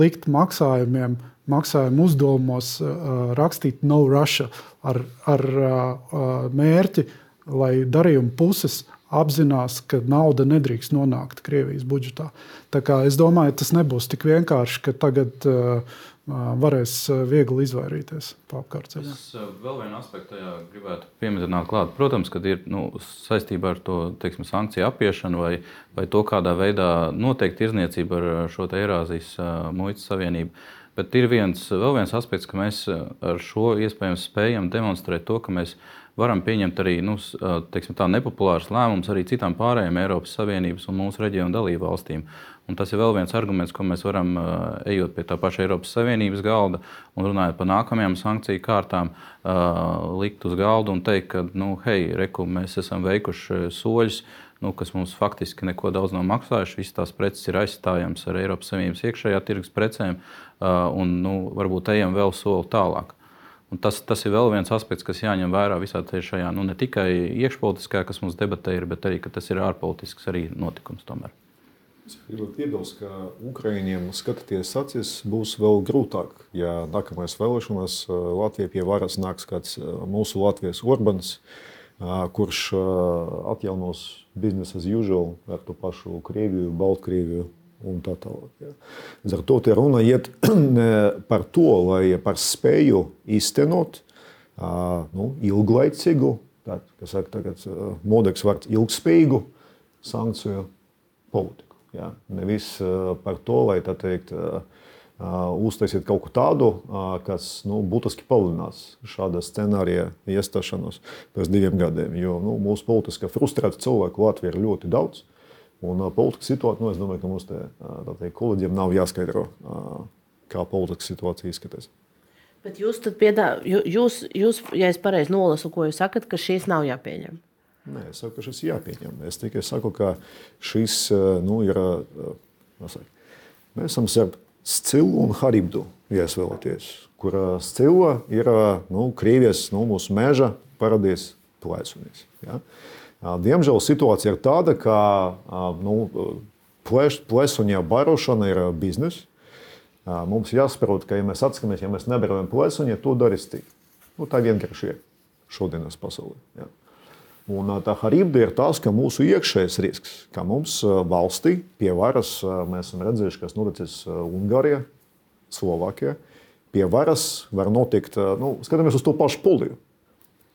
likt maksājumiem, maksājumu uzdevumos rakstīt no Russia ar, ar mērķi, lai darījuma puses apzinās, ka nauda nedrīkst nonākt Krievijas budžetā. Tā kā es domāju, tas nebūs tik vienkārši, ka tagad uh, varēs viegli izvairīties no apkārtceļa. Es vēl vienu aspektu gribētu pieminēt, klāt. Protams, ka ir nu, saistībā ar to teiksim, sankciju apiešanu vai, vai to, kādā veidā notiek tirzniecība ar šo Eirāzijas muitas savienību. Bet ir viens, vēl viens aspekts, ka mēs ar šo iespējams spējam demonstrēt to, ka mēs varam pieņemt arī nu, tā, nepopulārus lēmumus arī citām pārējām Eiropas Savienības un mūsu reģionu dalību valstīm. Un tas ir vēl viens arguments, ko mēs varam, ejot pie tā paša Eiropas Savienības galda un runājot par nākamajām sankciju kārtām, likt uz galda un teikt, ka, nu, hei, reku, mēs esam veikuši soļus, nu, kas mums faktiski neko daudz nav maksājuši. Visas tās preces ir aizstājamas ar Eiropas Savienības iekšējā tirgus precēm, un nu, varbūt ejam vēl soli tālāk. Un tas, tas ir vēl viens aspekts, kas jāņem vērā visā šajā nu, ne tikai iekšpolitiskajā, kas mums debatē ir, bet arī tas ir ārpolitisks arī notikums. Tomēr. Es gribētu piebilst, ka Ukraiņiem skatīties acīs būs vēl grūtāk. Ja nākamais vēlēšanās Latvijā pie varas nāks kāds mūsu Latvijas Orbāns, kurš atjaunos biznesa as usual ar to pašu Krieviju, Baltkrieviju un tā tālāk. Ja. Līdz ar to runa iet par to, lai par spēju īstenot nu, ilglaicīgu, tā, kas saka, tagad modeks vārds ilgspējīgu sankciju politiku. Ja? Nevis par to, lai tā teikt, uztaisīt kaut ko tādu, kas nu, būtiski palielinās šāda scenārija iestāšanos pēc diviem gadiem. Jo nu, mūsu politiski frustrēti cilvēki Latvijā ir ļoti daudz. Un politikas situācija, nu, es domāju, ka mums te, teikt, kolēģiem nav jāskaidro, kā politikas situācija izskatās. Bet jūs, piedā, jūs, jūs, ja es pareizi nolasu, ko jūs sakat, ka šīs nav jāpieņem? Nē, es saku, ka šis ir jāpieņem. Es tikai saku, ka šis nu, ir. Saku, mēs esam starp Scilu un Haribdu, ja es vēlaties, kur Scila ir nu, Krievijas, nu, mūsu meža paradīzes plēsunis. Ja? Diemžēl situācija ir tāda, ka nu, plēsuņā barošana ir biznesa. Mums jāsaprot, ka, ja mēs atskatāmies, ja mēs nebarojam plēsuņu, to darīs citi. Nu, tā vienkārši ir šodienas pasaulē. Ja? Un tā harība ir tas, ka mūsu iekšējais risks, ka mums valstī pie varas mēs esam redzējuši, kas noticis Ungārijā, Slovākijā. Pie varas var notikt, nu, skatāmies uz to pašu Poliju.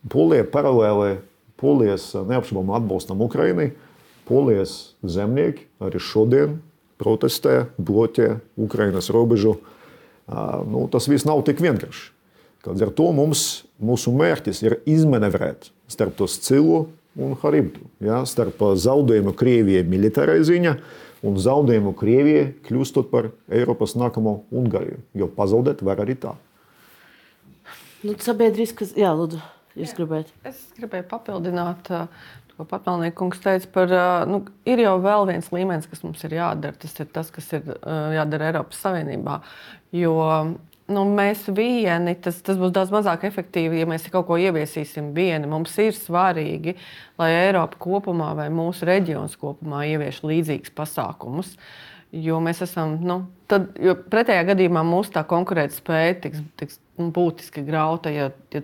Polija paralēli Polijas neapšaubām atbalstam Ukrainai. Polijas zemnieki arī šodien protestē, bloķē Ukrainas robežu. Nu, tas viss nav tik vienkārši. Līdz ar to mums, mūsu mērķis ir izmanevrēt starp to Scilu un Haribdu. Ja, starp zaudējumu Krievijai militārai ziņā un zaudējumu Krievijai kļūstot par Eiropas nākamo Ungāriju. Jo pazaudēt var arī tā. Nu, sabiedriskas, jā, lūdzu, jūs gribētu. Es gribēju papildināt. Ko Patmalniekungs teica par, nu, ir jau vēl viens līmenis, kas mums ir jādara. Tas ir tas, kas ir jādara Eiropas Savienībā. Jo nu, mēs vieni, tas, tas būs daudz mazāk efektīvi, ja mēs kaut ko ieviesīsim vieni. Mums ir svarīgi, lai Eiropa kopumā vai mūsu reģions kopumā ievieš līdzīgus pasākumus. Jo mēs esam, nu, tad, jo pretējā gadījumā mūsu konkurētspēja tiks, tiks nu, būtiski grauta. Ja, ja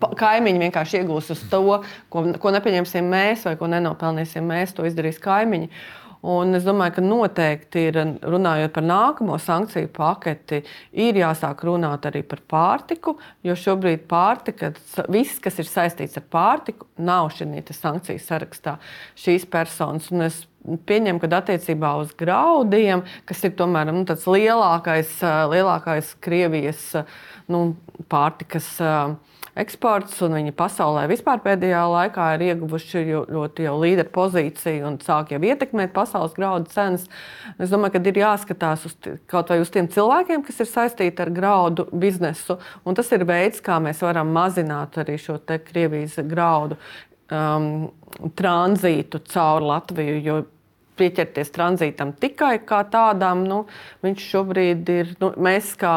kaimiņi vienkārši iegūs uz to, ko, ko nepieņemsim mēs vai ko nenopelnīsim mēs, to izdarīs kaimiņi. Un es domāju, ka noteikti ir runājot par nākamo sankciju paketi, ir jāsāk runāt arī par pārtiku, jo šobrīd pārtika, viss, kas ir saistīts ar pārtiku, nav šī sankciju sarakstā šīs personas. Un es pieņemu, ka attiecībā uz graudiem, kas ir tomēr nu, lielākais, lielākais Krievijas nu, pārtikas eksports, un viņi pasaulē vispār pēdējā laikā ir ieguvuši ļoti līderu pozīciju un sāk jau ietekmēt pasaules graudu cenas. Es domāju, ka ir jāskatās uz, kaut vai uz tiem cilvēkiem, kas ir saistīti ar graudu biznesu, un tas ir veids, kā mēs varam mazināt arī šo Krievijas graudu um, tranzītu caur Latviju. Pieķerties tranzītam tikai kā tādam. Nu, viņš šobrīd ir, nu, mēs kā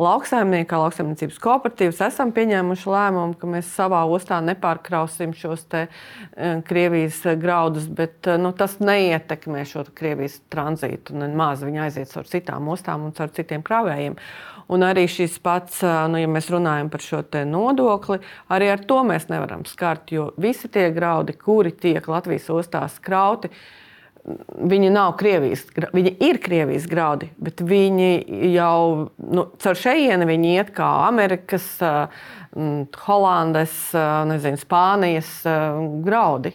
lauksaimnieki, kā lauksaimniecības kooperatīvas, esam pieņēmuši lēmumu, ka mēs savā ostā nepārkrausim šos te, uh, Krievijas graudus, bet uh, nu, tas neietekmē šo Krievijas tranzītu. Nemaz viņi aiziet caur citām ostām un caur citiem kravējiem. Un arī šis pats, nu, ja mēs runājam par šo nodokli, arī ar to mēs nevaram skart, jo visi tie graudi, kuri tiek Latvijas ostās krauti, Viņi nav Krievijas, viņi ir Krievijas graudi, bet viņi jau nu, caur šejienu viņi iet kā Amerikas, Holandes, nezinu, Spānijas graudi.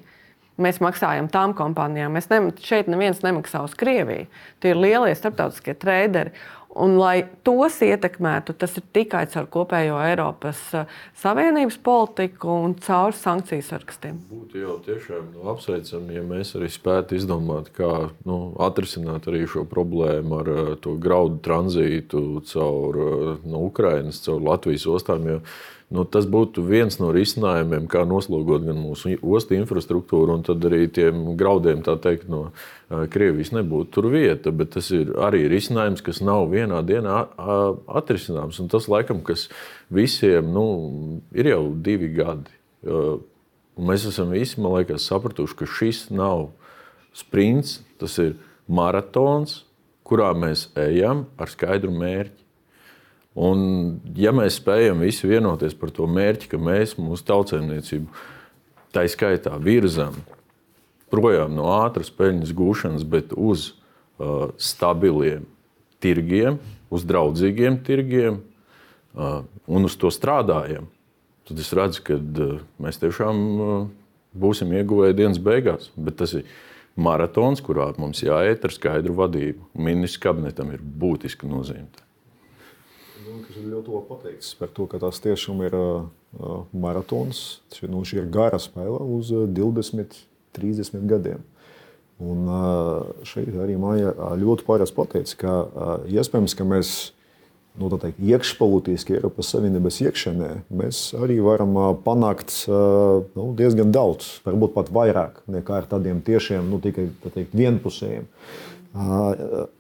Mēs maksājam tām kompānijām. Mēs ne, šeit neviens nemaksā uz Krieviju. Tie ir lielie starptautiskie traderi. Un, lai tos ietekmētu, tas ir tikai caur kopējo Eiropas eh, Savienības politiku un caur sankciju sarakstiem. Būtu jau tiešām nu, apsveicami, ja mēs arī spētu izdomāt, kā nu, atrisināt arī šo problēmu ar uh, to graudu tranzītu caur uh, no Ukrainas, caur Latvijas ostām. Jo, Nu, tas būtu viens no risinājumiem, kā noslogot gan mūsu ostu infrastruktūru, un tad arī tiem graudiem teikt, no Krievijas nebūtu tur vieta. Bet tas ir arī risinājums, kas nav vienā dienā atrisināms. Un tas, laikam, kas visiem nu, ir jau divi gadi. Mēs esam visi, liekas, sapratuši, ka šis nav sprints, tas ir maratons, kurā mēs ejam ar skaidru mērķi. Un, ja mēs spējam visi vienoties par to mērķi, ka mēs mūsu tautsēmniecību tā skaitā virzam projām no ātras peļņas gūšanas, bet uz uh, stabiliem tirgiem, uz draudzīgiem tirgiem uh, un uz to strādājam, tad es redzu, ka uh, mēs tiešām uh, būsim ieguvēji dienas beigās. Bet tas ir maratons, kurā mums jāiet ar skaidru vadību. Ministrs kabinetam ir būtiska nozīme kas ir ļoti labi pateikts par to, ka tas tiešām ir uh, maratons. Šī, nu, šī ir gara spēle uz 20, 30 gadiem. Un uh, šeit arī Maija ļoti pārējais pateica, ka uh, iespējams, ka mēs nu, teikt, iekšpolitiski Eiropas Savienības iekšēnē mēs arī varam panākt nu, diezgan daudz, varbūt pat vairāk nekā ar tādiem tiešiem, nu, tikai teikt, vienpusējiem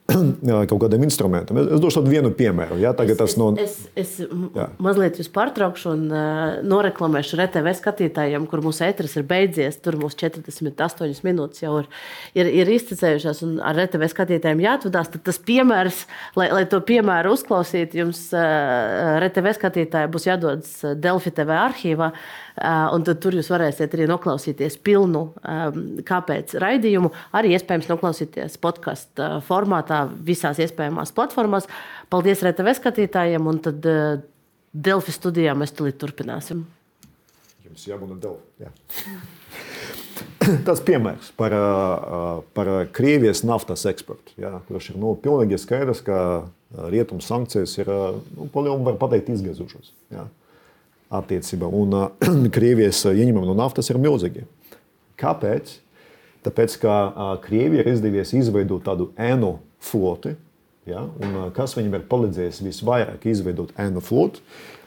kaut kādiem instrumentiem. Es, es došu vienu piemēru. Ja? Tagad es, no... es, es, es mazliet jūs pārtraukšu un uh, noreklamēšu RTV skatītājiem, kur mūsu ētris ir beidzies. Tur mums 48 minūtes jau ir, ir, ir izcēlušās, un ar RTV skatītājiem jāatvadās. Tad tas piemērs, lai, lai to piemēru uzklausītu, jums uh, RTV skatītāji būs jādodas Delfi TV arhīvā. Un tad tur jūs varēsiet arī noklausīties pilnu um, kāpēc raidījumu, arī iespējams noklausīties podkāstu formātā internetā, visās iespējamās platformās. Paldies RTV skatītājiem, un tad uh, Delfi studijā mēs tulīt turpināsim. Jums jābūt Delfi. Jā. Tas piemērs par, uh, par Krievijas naftas eksportu, jā, kurš ir nu, pilnīgi skaidrs, ka rietumu sankcijas ir nu, var pateikt, izgāzušas. Attiecībā. Un uh, Krievijas ieņēmumi no naftas ir milzīgi. Kāpēc? Tāpēc, ka uh, Krievija ir izdevies izveidot tādu ēnu floti. Ja? Un, kas viņam ir palīdzējis visvairāk izveidot ēnu flotu?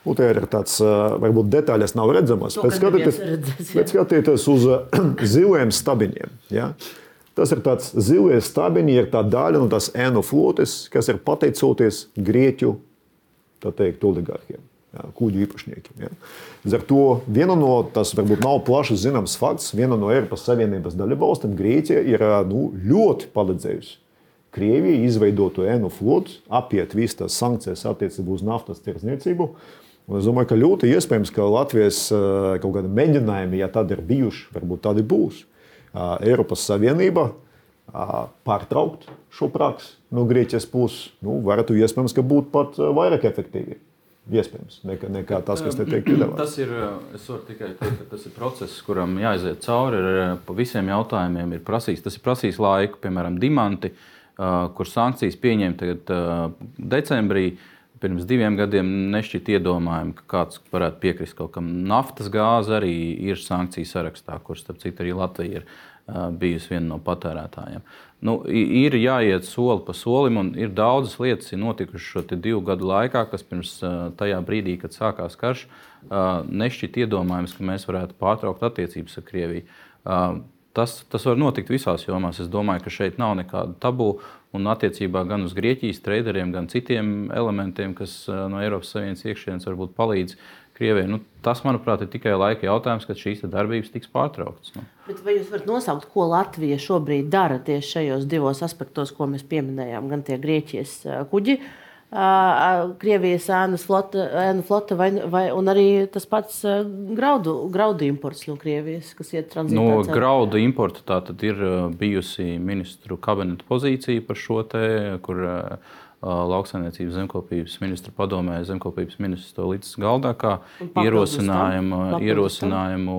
Un te ir tāds, varbūt detaļas nav redzamas, bet skatieties, bet skatieties uz ziliem stabiņiem. Ja? Tas ir tāds zilie stabiņi, ir tā daļa no tās ēnu flotes, kas ir pateicoties Grieķu teikt, oligarkiem. Ja, kuģu īpašniekiem. Ja. Ar to viena no tas varbūt nav plaši zināms fakts, viena no Eiropas Savienības dalībvalstīm, Grieķija, ir nu, ļoti palīdzējusi Krievija izveidotu ēnu flotu, apiet visas tās sankcijas attiecībā uz naftas tirdzniecību. Un es domāju, ka ļoti iespējams, ka Latvijas eh, kaut kādi mēģinājumi, ja tādi ir bijuši, varbūt tādi būs, eh, Eiropas Savienība eh, pārtraukt šo praksi no Grieķijas puses, nu, varētu iespējams, ka būtu pat vairāk efektīvi. Iespējams, nekā, nekā tas, kas te tiek piedāvāts. Tas ir, es varu tikai teikt, ka tas ir process, kuram jāiziet cauri. Ir, pa visiem jautājumiem ir prasījis, tas ir prasījis laiku, piemēram, dimanti. Uh, kur sankcijas pieņēma tagad, decembrī. Pirms diviem gadiem nešķiet iedomājami, ka kāds varētu piekrist kaut kam. Naftas gāze arī ir sankciju sarakstā, kur starp citu arī Latvija ir bijusi viena no patērētājiem. Nu, ir jāiet soli pa solim, un ir daudzas lietas, kas notikušas šo divu gadu laikā, kas pirms tajā brīdī, kad sākās karš, nešķiet iedomājams, ka mēs varētu pārtraukt attiecības ar Krieviju tas, tas var notikt visās jomās. Es domāju, ka šeit nav nekāda tabū. Un attiecībā gan uz Grieķijas traderiem, gan citiem elementiem, kas no Eiropas Savienības iekšienes varbūt palīdz Krievijai. Nu, tas, manuprāt, ir tikai laika jautājums, kad šīs darbības tiks pārtrauktas. Nu. Bet vai jūs varat nosaukt, ko Latvija šobrīd dara tieši šajos divos aspektos, ko mēs pieminējām? Gan tie Grieķijas kuģi, Krievijas ēnu flote, ēnu flote vai, vai, un arī tas pats graudu, graudu imports no Krievijas, kas iet tranzītā. No graudu importa tā tad ir bijusi ministru kabineta pozīcija par šo te, kur lauksaimniecības zemkopības ministra padomē, zemkopības ministrs to līdz galdā kā ierosinājumu, ierosinājumu,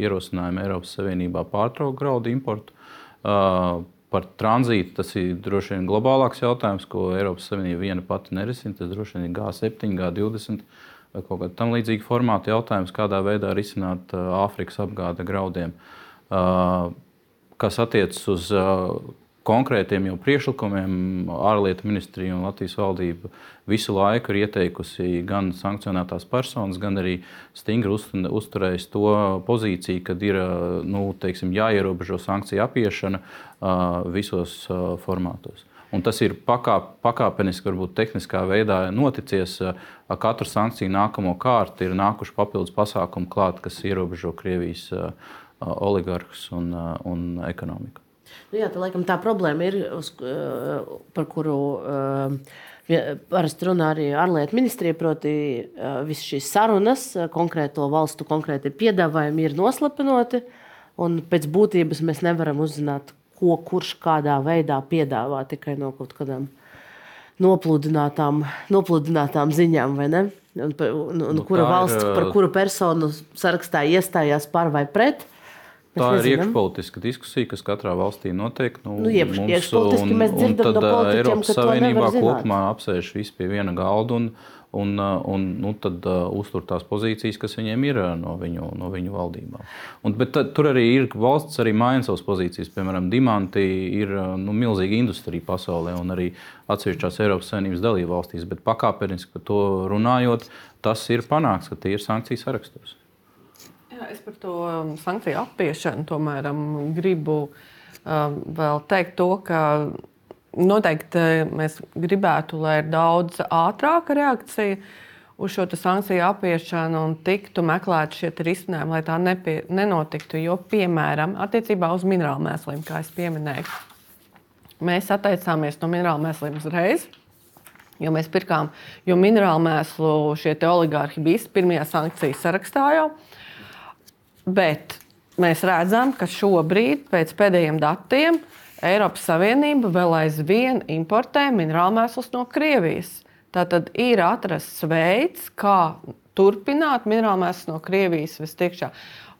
ierosinājumu Eiropas Savienībā pārtraukt graudu importu. Par tranzītu tas ir droši vien globālāks jautājums, ko Eiropas Savienība viena pati nerisina. Tas droši vien ir G7, G20 vai kaut kāda tam līdzīga formāta jautājums, kādā veidā risināt Āfrikas apgāde graudiem. Kas attiecas uz konkrētiem priekšlikumiem ārlietu ministrija un Latvijas valdība visu laiku ir ieteikusi gan sankcionētās personas, gan arī stingri uzturējusi to pozīciju, ka ir nu, teiksim, jāierobežo sankciju apiešana visos formātos. Un tas ir pakāp, pakāpeniski, varbūt tehniskā veidā noticies. Ar katru sankciju nākamo kārtu ir nākuši papildus pasākumi klāt, kas ierobežo Krievijas oligarhus un, un ekonomiku. Nu, jā, tā, laikam, tā problēma ir, uz, eh, par kuru uh, parasti runā arī ārlietu ministrija. Proti, uh, visas šīs sarunas, konkrēto valstu konkrēti piedāvājumi ir noslapinoti. Pēc būtības mēs nevaram uzzināt, ko kurš kādā veidā piedāvā tikai no kaut kādām nopludinātām, nopludinātām ziņām. Un, un, un, un nu, kura valsts, ir, par kuru personu sarakstā iestājās par vai pret. Tā ir iekšpolitiska diskusija, kas katrā valstī notiek. Nu, nu, iekš, mums, iekšpolitiski mēs dzirdam no politiķiem, Eiropas ka Savienībā kopumā apsēž visi pie viena galda un, un, un nu, tad uh, uztur tās pozīcijas, kas viņiem ir no viņu, no viņu valdībām. Un, bet tad, tur arī ir valsts, arī maina savas pozīcijas. Piemēram, Dimanti ir nu, milzīga industrija pasaulē un arī atsevišķās Eiropas Savienības dalību valstīs. Bet pakāpeniski par to runājot, tas ir panākts, ka tie ir sankciju sarakstos. Jā, es par to um, sankciju apiešanu tomēr um, gribu um, vēl teikt to, ka noteikti uh, mēs gribētu, lai ir daudz ātrāka reakcija uz šo sankciju apiešanu un tiktu meklēti šie risinājumi, lai tā nepie, nenotiktu. Jo, piemēram, attiecībā uz minerālu mēsliem, kā jau minēju, mēs atteicāmies no minerālu mēsliem uzreiz. Jo mēs pirkām, jo minerālu mēslu šie oligārhi bija pirmajā sankciju sarakstā jau. Bet mēs redzam, ka šobrīd, pēc pēdējiem datiem, Eiropas Savienība vēl aizvien importē minerālmēslus no Krievijas. Tātad ir atrasts veids, kā turpināt minerālmēslus no Krievijas vistiekšā.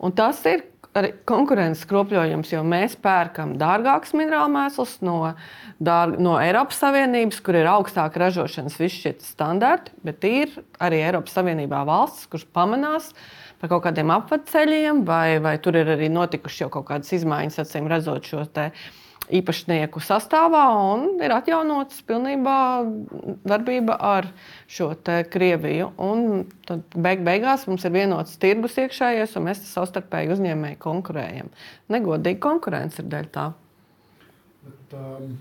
Un tas ir arī konkurences kropļojums, jo mēs pērkam dārgākus minerālmēslus no, dārg, no Eiropas Savienības, kur ir augstāka ražošanas visi šie standarti, bet ir arī Eiropas Savienībā valstis, kuras pamanās, ka par kaut kādiem apceļiem, vai, vai tur ir arī notikušas jau kaut kādas izmaiņas, acīm redzot šo īpašnieku sastāvā, un ir atjaunotas pilnībā darbība ar šo Krieviju. Un tad beig beigās mums ir vienots tirgus iekšējais, un mēs savstarpēji uzņēmēji konkurējam. Negodīga konkurence ir dēļ tā. Bet, um,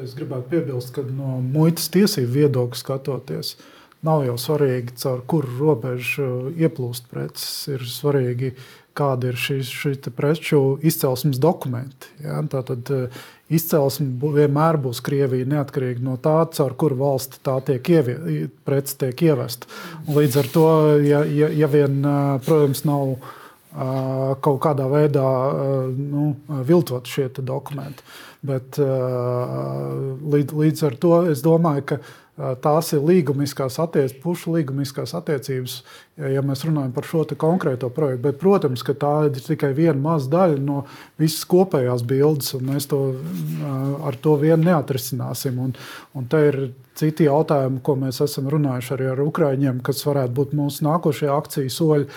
es gribētu piebilst, ka no muitas tiesību viedokļa skatoties, uh, Nav jau svarīgi, caur kuru robežu ieplūst preces. Ir svarīgi, kāda ir šī, šī preču izcelsmes dokumenti. Ja? Tātad eh, izcelsme vienmēr būs Krievija, neatkarīgi no tā, caur kuru valsti tā tiek ievie, prece tiek ievesta. Līdz ar to, ja, ja, ja vien, eh, protams, nav kaut kādā veidā nu, viltot šie dokumenti. Bet līdz, līdz ar to es domāju, ka tās ir līgumiskās attiecības, pušu līgumiskās attiecības, ja mēs runājam par šo konkrēto projektu. Bet, protams, ka tā ir tikai viena maza daļa no visas kopējās bildes, un mēs to ar to vien neatrisināsim. Un, un te ir citi jautājumi, ko mēs esam runājuši arī ar Ukrāņiem, kas varētu būt mūsu nākošie akciju soļi,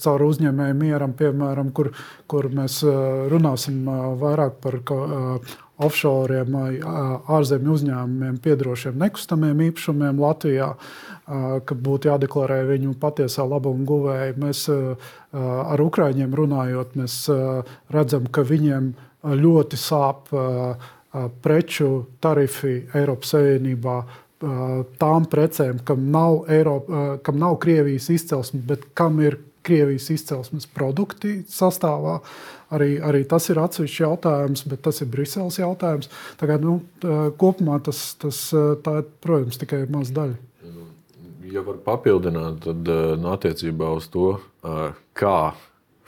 caur uzņēmēju mieram, piemēram, kur, kur mēs runāsim vairāk par offshore, ārzemju uzņēmumiem piedarošiem nekustamiem īpašumiem Latvijā, ka būtu jādeklarē viņu patiesā labuma guvēja. Mēs ar Ukrāņiem runājot, mēs redzam, ka viņiem ļoti sāp preču tarifi Eiropas Savienībā tām precēm, kam nav, Eiropa, kam nav Krievijas izcelsme, bet kam ir Krievijas izcelsmes produkti sastāvā. Arī, arī tas ir atsevišķs jautājums, bet tas ir Briseles jautājums. Tagad, nu, kopumā tas, tas tā, protams, tikai ir maza daļa. Ja var papildināt, tad nu, attiecībā uz to, kā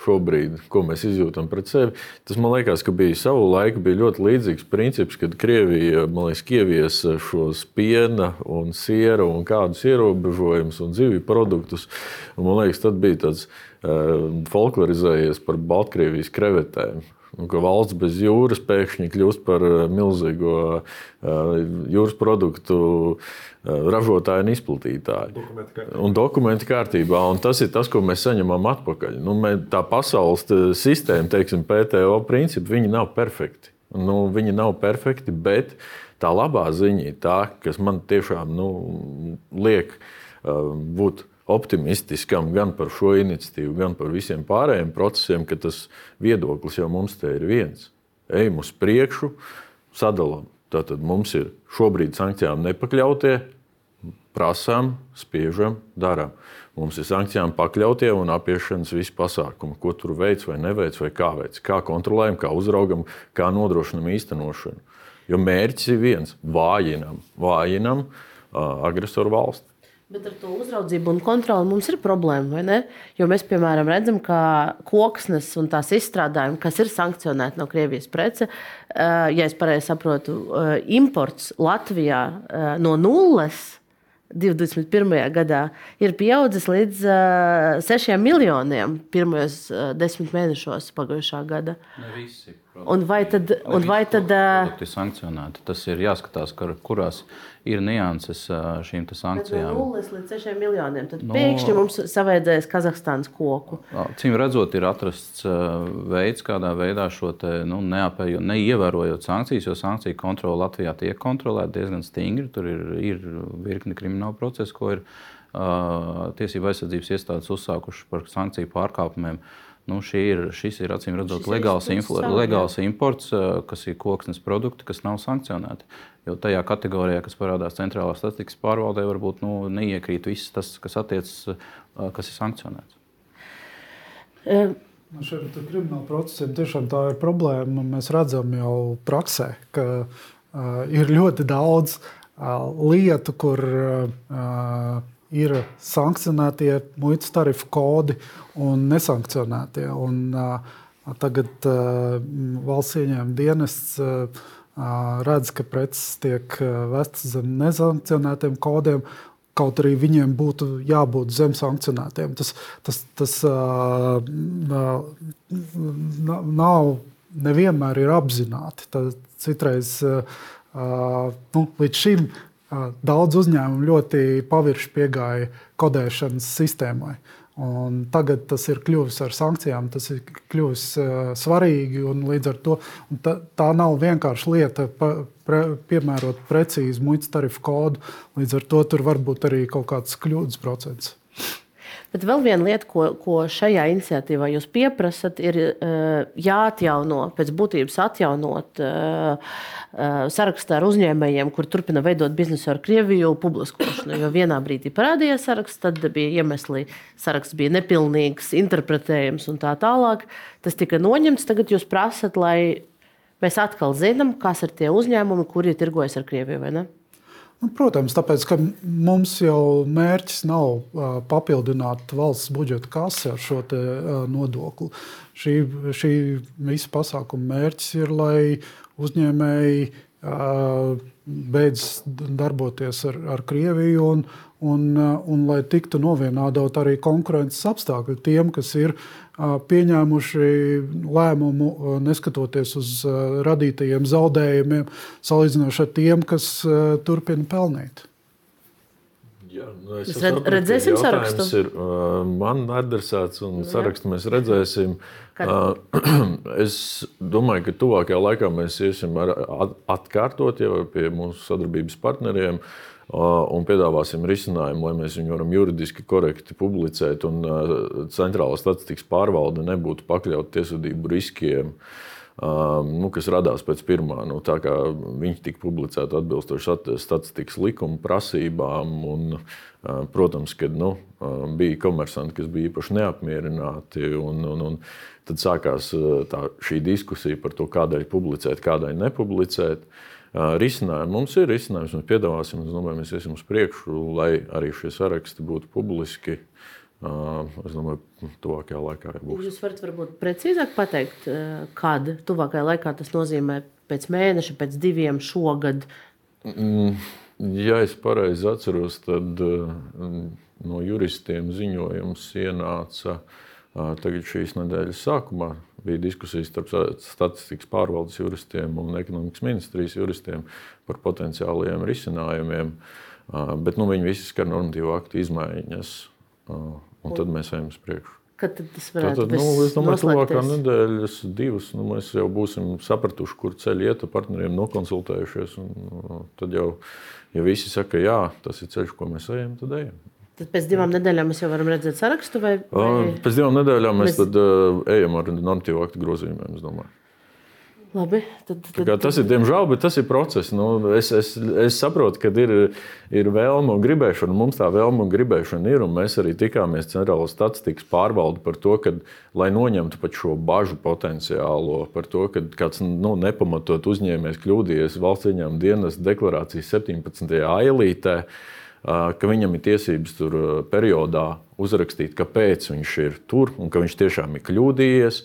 šobrīd, ko mēs izjūtam pret sevi. Tas man liekas, ka bija savu laiku bija ļoti līdzīgs princips, kad Krievija liekas, ieviesa šos piena un siera un kādus ierobežojumus un zivju produktus. Un, man liekas, tad bija tāds folklorizējies par Baltkrievijas krevetēm. Un ka valsts bez jūras pēkšņi kļūst par eh, milzīgo uh, jūras produktu uh, ražotāju un izplatītāju. Dokumenti un dokumenti kārtībā. Un tas ir tas, ko mēs saņemam atpakaļ. Nu, mē, tā pasaules sistēma, teiksim, PTO principi, viņi nav perfekti. Nu, viņi nav perfekti, bet tā labā ziņa ir tā, kas man tiešām nu, liek uh, būt optimistiskam gan par šo iniciatīvu, gan par visiem pārējiem procesiem, ka tas viedoklis jau mums te ir viens. Ejam uz priekšu, sadalām. Tātad mums ir šobrīd sankcijām nepakļautie, prasām, spiežam, darām. Mums ir sankcijām pakļautie un apiešanas visi pasākumi, ko tur veids vai neveic, vai kā veids, kā kontrolējam, kā uzraugam, kā nodrošinam īstenošanu. Jo mērķis ir viens - vājinam, vājinam uh, agresoru valsti. Bet ar to uzraudzību un kontroli mums ir problēma, vai ne? Jo mēs, piemēram, redzam, ka koksnes un tās izstrādājumi, kas ir sankcionēti no Krievijas prece, ja es pareizi saprotu, imports Latvijā no nulles 2021. gadā ir pieaudzis līdz uh, 6 miljoniem pirmajos uh, desmit mēnešos pagājušā gada. Ne visi. Un vai tad, un vai tad uh, sankcionēti? Tas ir jāskatās, kur, kurās ir nianses šīm sankcijām. No 0 līdz 6 miljoniem. Tad no, pēkšņi mums savaidzēs Kazahstānas koku. Cīm redzot, ir atrasts veids, kādā veidā šo te, nu, neapēju, neievērojot sankcijas, jo sankciju kontrole Latvijā tiek kontrolēta diezgan stingri. Tur ir, ir virkni kriminālu procesu, ko ir tiesību aizsardzības iestādes uzsākušas par sankciju pārkāpumiem. Nu, ir, šis ir acīm redzot legāls, influ, legāls imports, kas ir koksnes produkti, kas nav sankcionēti. Jo tajā kategorijā, kas parādās centrālā statistikas pārvaldē, varbūt nu, neiekrīt viss tas, kas attiecas, kas ir sankcionēts. Um. Šiem krimināla procesiem tiešām tā ir problēma. Mēs redzam jau praksē, ka uh, ir ļoti daudz uh, lietu, kur uh, ir sankcionētie muitas tarifu kodi un nesankcionētie. Un, uh, tagad uh, valsts ieņēmuma dienests uh, redz, ka preces tiek vestas zem nesankcionētiem kodiem. Kaut arī viņiem būtu jābūt zem sankcionētiem. Tas, tas, tas uh, nav nevienmēr ir apzināti. Tas citreiz uh, nu, līdz šim daudz uzņēmumu ļoti pavirši piegāja kodēšanas sistēmai. Un tagad tas ir kļuvis ar sankcijām, tas ir kļuvis uh, svarīgi. Līdz ar to tā, tā nav vienkārši lieta pa, pre, piemērot precīzi muitas tarifu kodu. Līdz ar to tur var būt arī kaut kāds kļūdas procents. Bet vēl viena lieta, ko, ko šajā iniciatīvā jūs pieprasat, ir uh, jāatjauno, pēc būtības atjaunot uh, uh, sarakstā ar uzņēmējiem, kur turpina veidot biznesu ar Krieviju, publiskošanu. Jo vienā brīdī parādījās saraksts, tad bija iemesli, saraksts bija nepilnīgs, interpretējams un tā tālāk. Tas tika noņemts. Tagad jūs prasat, lai mēs atkal zinām, kas ir tie uzņēmumi, kuri tirgojas ar Krieviju? Nu, protams, tāpēc, mums jau mērķis nav papildināt valsts budžeta kasi ar šo nodokli. Šī, šī visa pasākuma mērķis ir, lai uzņēmēji beidz darboties ar, ar Krieviju un, un, un lai tiktu novienādot arī konkurences apstākļi tiem, kas ir pieņēmuši lēmumu, neskatoties uz radītajiem zaudējumiem, salīdzinoši ar tiem, kas turpina pelnīt. Jā, nu es Mēs sapratu, red- redzēsim sarakstu? Ir, uh, man adresēts, un Nu, sarakstu mēs redzēsim. Kad? Uh, es domāju, ka tuvākajā laikā mēs iesim ar, at, atkārtot jau pie mūsu sadarbības partneriem. uh, Un piedāvāsim risinājumu, lai mēs viņu varam juridiski korekti publicēt, un uh, centrālā statistikas pārvalde nebūtu pakļauta tiesvedību riskiem. Um, nu, kas radās pēc pirmā. Nu, viņi tika publicēti atbilstoši stat- statistikas likuma prasībām, un, protams, ka nu, bija komersanti, kas bija īpaši neapmierināti. Un, un, un tad sākās tā, šī diskusija par to, kādēļ publicēt, kādēļ nepublicēt. Risinājumi mums ir risinājums, mēs piedāvāsim, es domāju, mēs iesim uz priekšu, lai arī šie saraksti būtu publiski. Uh, Es domāju, tuvākajā laikā arī būs. Jūs varat varbūt precīzāk pateikt, eh, kad tuvākajā laikā tas nozīmē pēc mēneša, pēc diviem šogad. Mm, Ja es pareizi atceros, tad mm, no juristiem ziņojums ienāca tagad šīs nedēļas sākumā. Bija diskusijas starp statistikas pārvaldes juristiem un ekonomikas ministrijas juristiem par potenciāliem risinājumiem. Bet nu, viņi visi skar normatīvu aktu izmaiņas, un tad mēs ejam uz priekšu. Kad tad tas varētu Tātad, nu, es domāju, ka tuvākā nedēļas, divas, nu, mēs jau būsim sapratuši, kur ceļš iet, ar partneriem nokonsultējušies. Un, uh, tad jau, ja visi saka, jā, tas ir ceļš, ko mēs ejam, tad ejam. Tad pēc divām nedēļām mēs jau varam redzēt sarakstu. Vai, vai... Pēc divām nedēļām Mēs- mēs... Tad, uh, ejam ar normatīvu aktu grozījumiem. Labi, tad, tad, kā Tas ir diemžēl, bet tas ir process. Nu, es, es, es saprotu, ka ir, ir vēlme un gribēšana. Mums tā vēlme un gribēšana ir. un Mēs arī tikāmies Centrālajā statistikas pārvalde par to, ka, lai noņemtu pat šo bažu potenciālo, par to, ka kāds nu, nepamatot uzņēmējs kļūdījies valsts ieņēmuma dienas deklarācijas 17. ailītē. Ka viņam ir tiesības tur periodā uzrakstīt, kāpēc viņš ir tur un ka viņš tiešām ir kļūdījies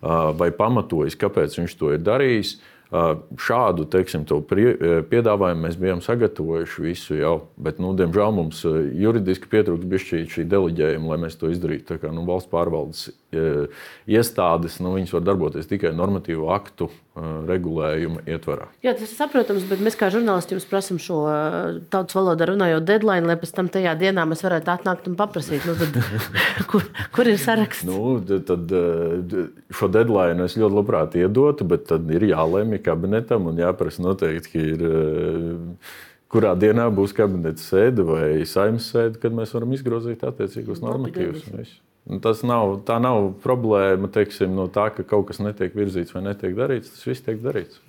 vai pamatojis, kāpēc viņš to ir darījis. Šādu teiksim, piedāvājumu mēs bijām sagatavojuši visu jau, bet, nu, diemžēl, mums juridiski pietrūkst šī deleģējuma, lai mēs to izdarītu. Tā kā nu, valsts pārvaldes iestādes nu, viņas var darboties tikai normatīvu aktu ā, regulējuma ietvarā. Jā, tas ir saprotams, bet mēs kā žurnālisti jums prasām šo uh, tautas valodā runājot deadline, lai pēc tam tajā dienā mēs varētu atnākt un paprasīt, nu, tad, kur, kur ir saraksts. Nu, tad šo deadline es ļoti labprāt iedotu, bet tad ir jālemj kabinetam un jāprasa noteikti, ka ir. Kurā dienā būs kabineta sēde vai saimnes sēde, kad mēs varam izgrozīt attiecīgos Labi, normatīvus. gaidīsim. Un Tas nav, tā nav problēma teiksim, no tā, ka kaut kas netiek virzīts vai netiek darīts. Tas viss tiek darīts.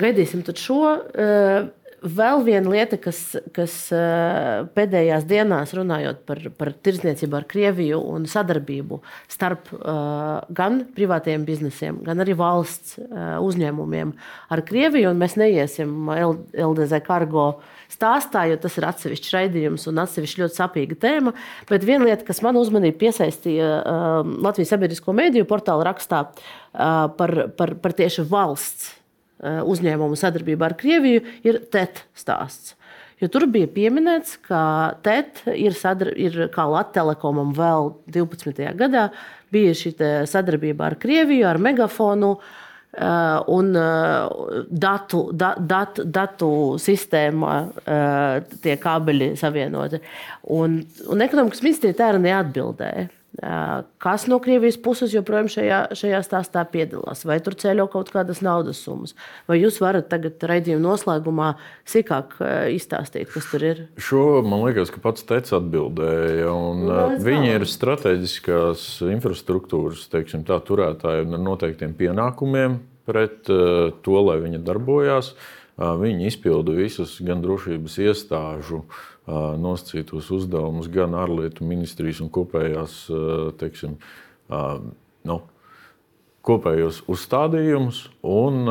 Gaidīsim šo. eh, Vēl viena lieta, kas, kas eh, pēdējās dienās runājot par, par tirdzniecību ar Krieviju un sadarbību starp eh, gan privātiem biznesiem, gan arī valsts uzņēmumiem ar Krieviju. un Mēs neiesim LDZ kargo stāstā, jo tas ir atsevišķs raidījums un atsevišķi ļoti sapīga tēma. Bet viena lieta, kas man uzmanību piesaistīja eh, Latvijas sabiedrisko mēdīju portāla rakstā eh, par, par, par tieši valsts eh, uzņēmumu sadarbībā ar Krieviju, ir TET stāsts. Jo tur bija pieminēts, ka TET ir, sadar, ir kā Latvijas telekomam vēl 12. gadā, bija šī sadarbība ar Krieviju, ar megafonu. Uh, un uh, datu, da, datu, datu sistēmā uh, tie kabeļi savienoti. Un, un ekonomikas ministrija tā arī neatbildēja. Kas no Krievijas puses joprojām šajā, šajā stāstā piedalās? Vai tur ceļo kaut kādas naudas summas? Vai jūs varat tagad raidījuma noslēgumā sīkāk izstāstīt, kas tur ir? Šo man liekas, ka pats Teicis atbildēja. Un, Nu, viņi ir strateģiskās infrastruktūras teiksim, tā, turētāji un ar noteiktiem pienākumiem pret to, lai viņi darbojās. Viņi izpilda visus gan drošības iestāžu uh, nosacītos uzdevumus, gan ārlietu ministrijas un kopējās teiksim, nu, kopējos uzstādījumus. Un,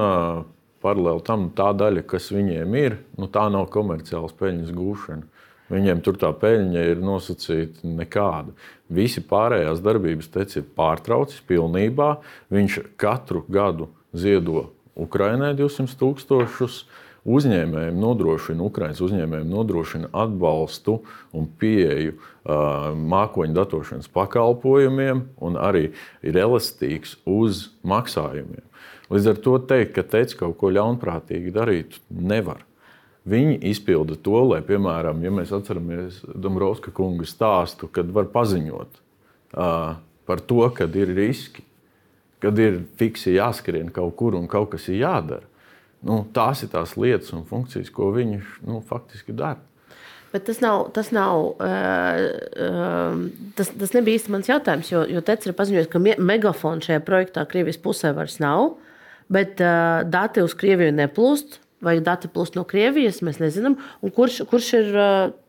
paralēli tam tā daļa, kas viņiem ir, nu, tā nav komerciāls peļņas gūšana. Viņiem tur tā peļņa ir nosacīta nekāda. Visi pārējās darbības teica, ir pārtraucis pilnībā. Viņš katru gadu ziedo Ukraiņai 200 tūkstošus. Uzņēmējiem nodrošina, Ukraiņas uzņēmējiem nodrošina atbalstu un pieeju mākoņu datošanas pakalpojumiem, un arī ir elastīgs uz maksājumiem. Līdz ar to teikt, ka teica kaut ko ļaunprātīgi darīt, nevar. Viņi izpilda to, lai, piemēram, ja mēs atceramies Dombrovska kunga stāstu, kad var paziņot uh, par to, kad ir riski, kad ir fiksi jāskrien kaut kur un kaut kas ir jādara. Nu, tās ir tās lietas un funkcijas, ko viņi nu, faktiski dara. Bet tas nav, tas, nav tas, tas nebija īsti mans jautājums, jo, jo Tets ir paziņojis, ka megafona šajā projektā Krievijas pusē vairs nav, bet dati uz Krieviju neplūst vai dati plūst no Krievijas, mēs nezinām. Un kurš, kurš ir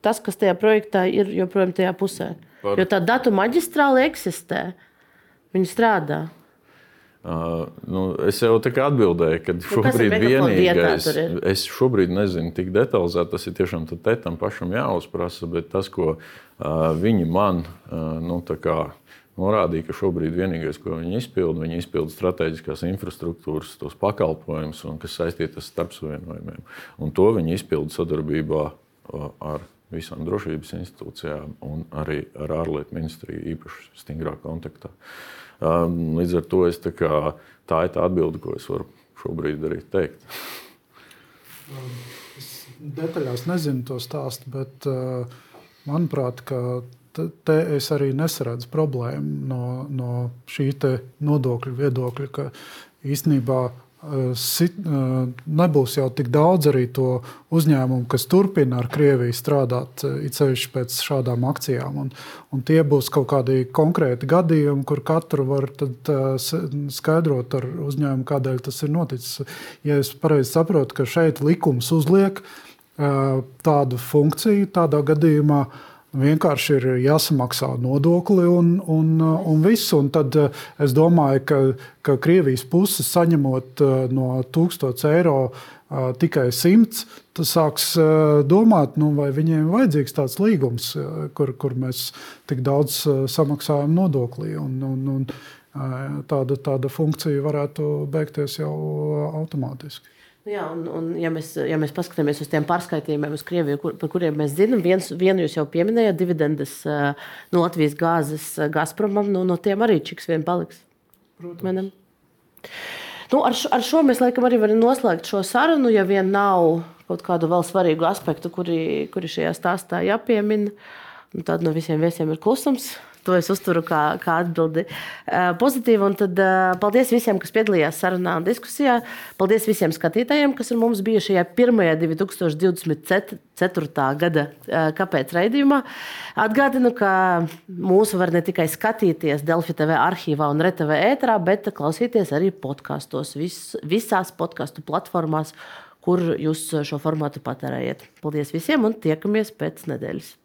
tas, kas tajā projektā ir joprojām tajā pusē? Par... Jo tā datu maģistrāle eksistē, viņi strādā. Uh, nu, es jau tā kā atbildēju, ka nu, šobrīd vienīgais, es šobrīd nezinu tik detalizēti, tas ir tiešām tam pašam jāuzprasa, bet tas, ko uh, viņi man uh, nu, kā, norādīja, ka šobrīd vienīgais, ko viņi izpilda, viņi izpilda strateģiskās infrastruktūras, tos pakalpojumus, kas saistīti ar starpsavienojumiem. Un to viņi izpilda sadarbībā ar visām drošības institūcijām un arī ar ārlietu ministriju īpaši stingrā kontaktā. Līdz ar to es tā, kā, tā ir tā atbilde, ko es varu šobrīd arī teikt. Es detaļās nezinu to stāstu, bet manuprāt, te es arī nesaredzu problēmu no, no šī nodokļu viedokļa, ka īstenībā eh, sit, eh, nebūs jau tik daudz arī to uzņēmumu, kas turpina ar Krieviju strādāt, eh, it sevišķi pēc šādām akcijām. Un, un tie būs kaut kādi konkrēti gadījumi, kur katru var tad, skaidrot ar uzņēmumu, kādēļ tas ir noticis. Ja es pareizi saprotu, ka šeit likums uzliek tādu funkciju, tādā gadījumā uh, Vienkārši ir jāsamaksā nodokli un, un, un viss. Un tad eh, es domāju, ka, ka Krievijas puse saņemot eh, no 1000 eiro eh, tikai 100, tas sāks domāt, nu, vai viņiem ir vajadzīgs tāds līgums, kur, kur mēs tik daudz samaksājam nodoklī. Un, un, un tāda, tāda funkcija varētu beigties jau automātiski. Jā, un, un ja, mēs, ja mēs paskatāmies uz tiem pārskaitījumiem, uz Krieviju, kur, par kuriem mēs zinām, viens, vienu jūs jau pieminējāt, dividendes no Latvijas gāzes Gazpromam, nu, no tiem arī čiks vien paliks. Protams. Nu, ar, šo, ar šo mēs laikam arī varam noslēgt šo sarunu, ja vien nav kaut kādu vēl svarīgu aspektu, kuri, kuri šajā stāstā jāpiemina. Tad no visiem viesiem ir klusums. To es uzturu kā, kā atbildi uh, pozitīvi. Un tad uh, paldies visiem, kas piedalījās sarunā un diskusijā. Paldies visiem skatītājiem, kas ar mums bija šajā pirmajā 2024. gada uh, kāpēc raidījumā. Atgādinu, ka mūsu var ne tikai skatīties Delfi TV arhīvā un RTV ēterā, bet klausīties arī podkastos, vis, visās podkastu platformās, kur jūs šo formātu patērējat. Paldies visiem un tiekamies pēc nedēļas!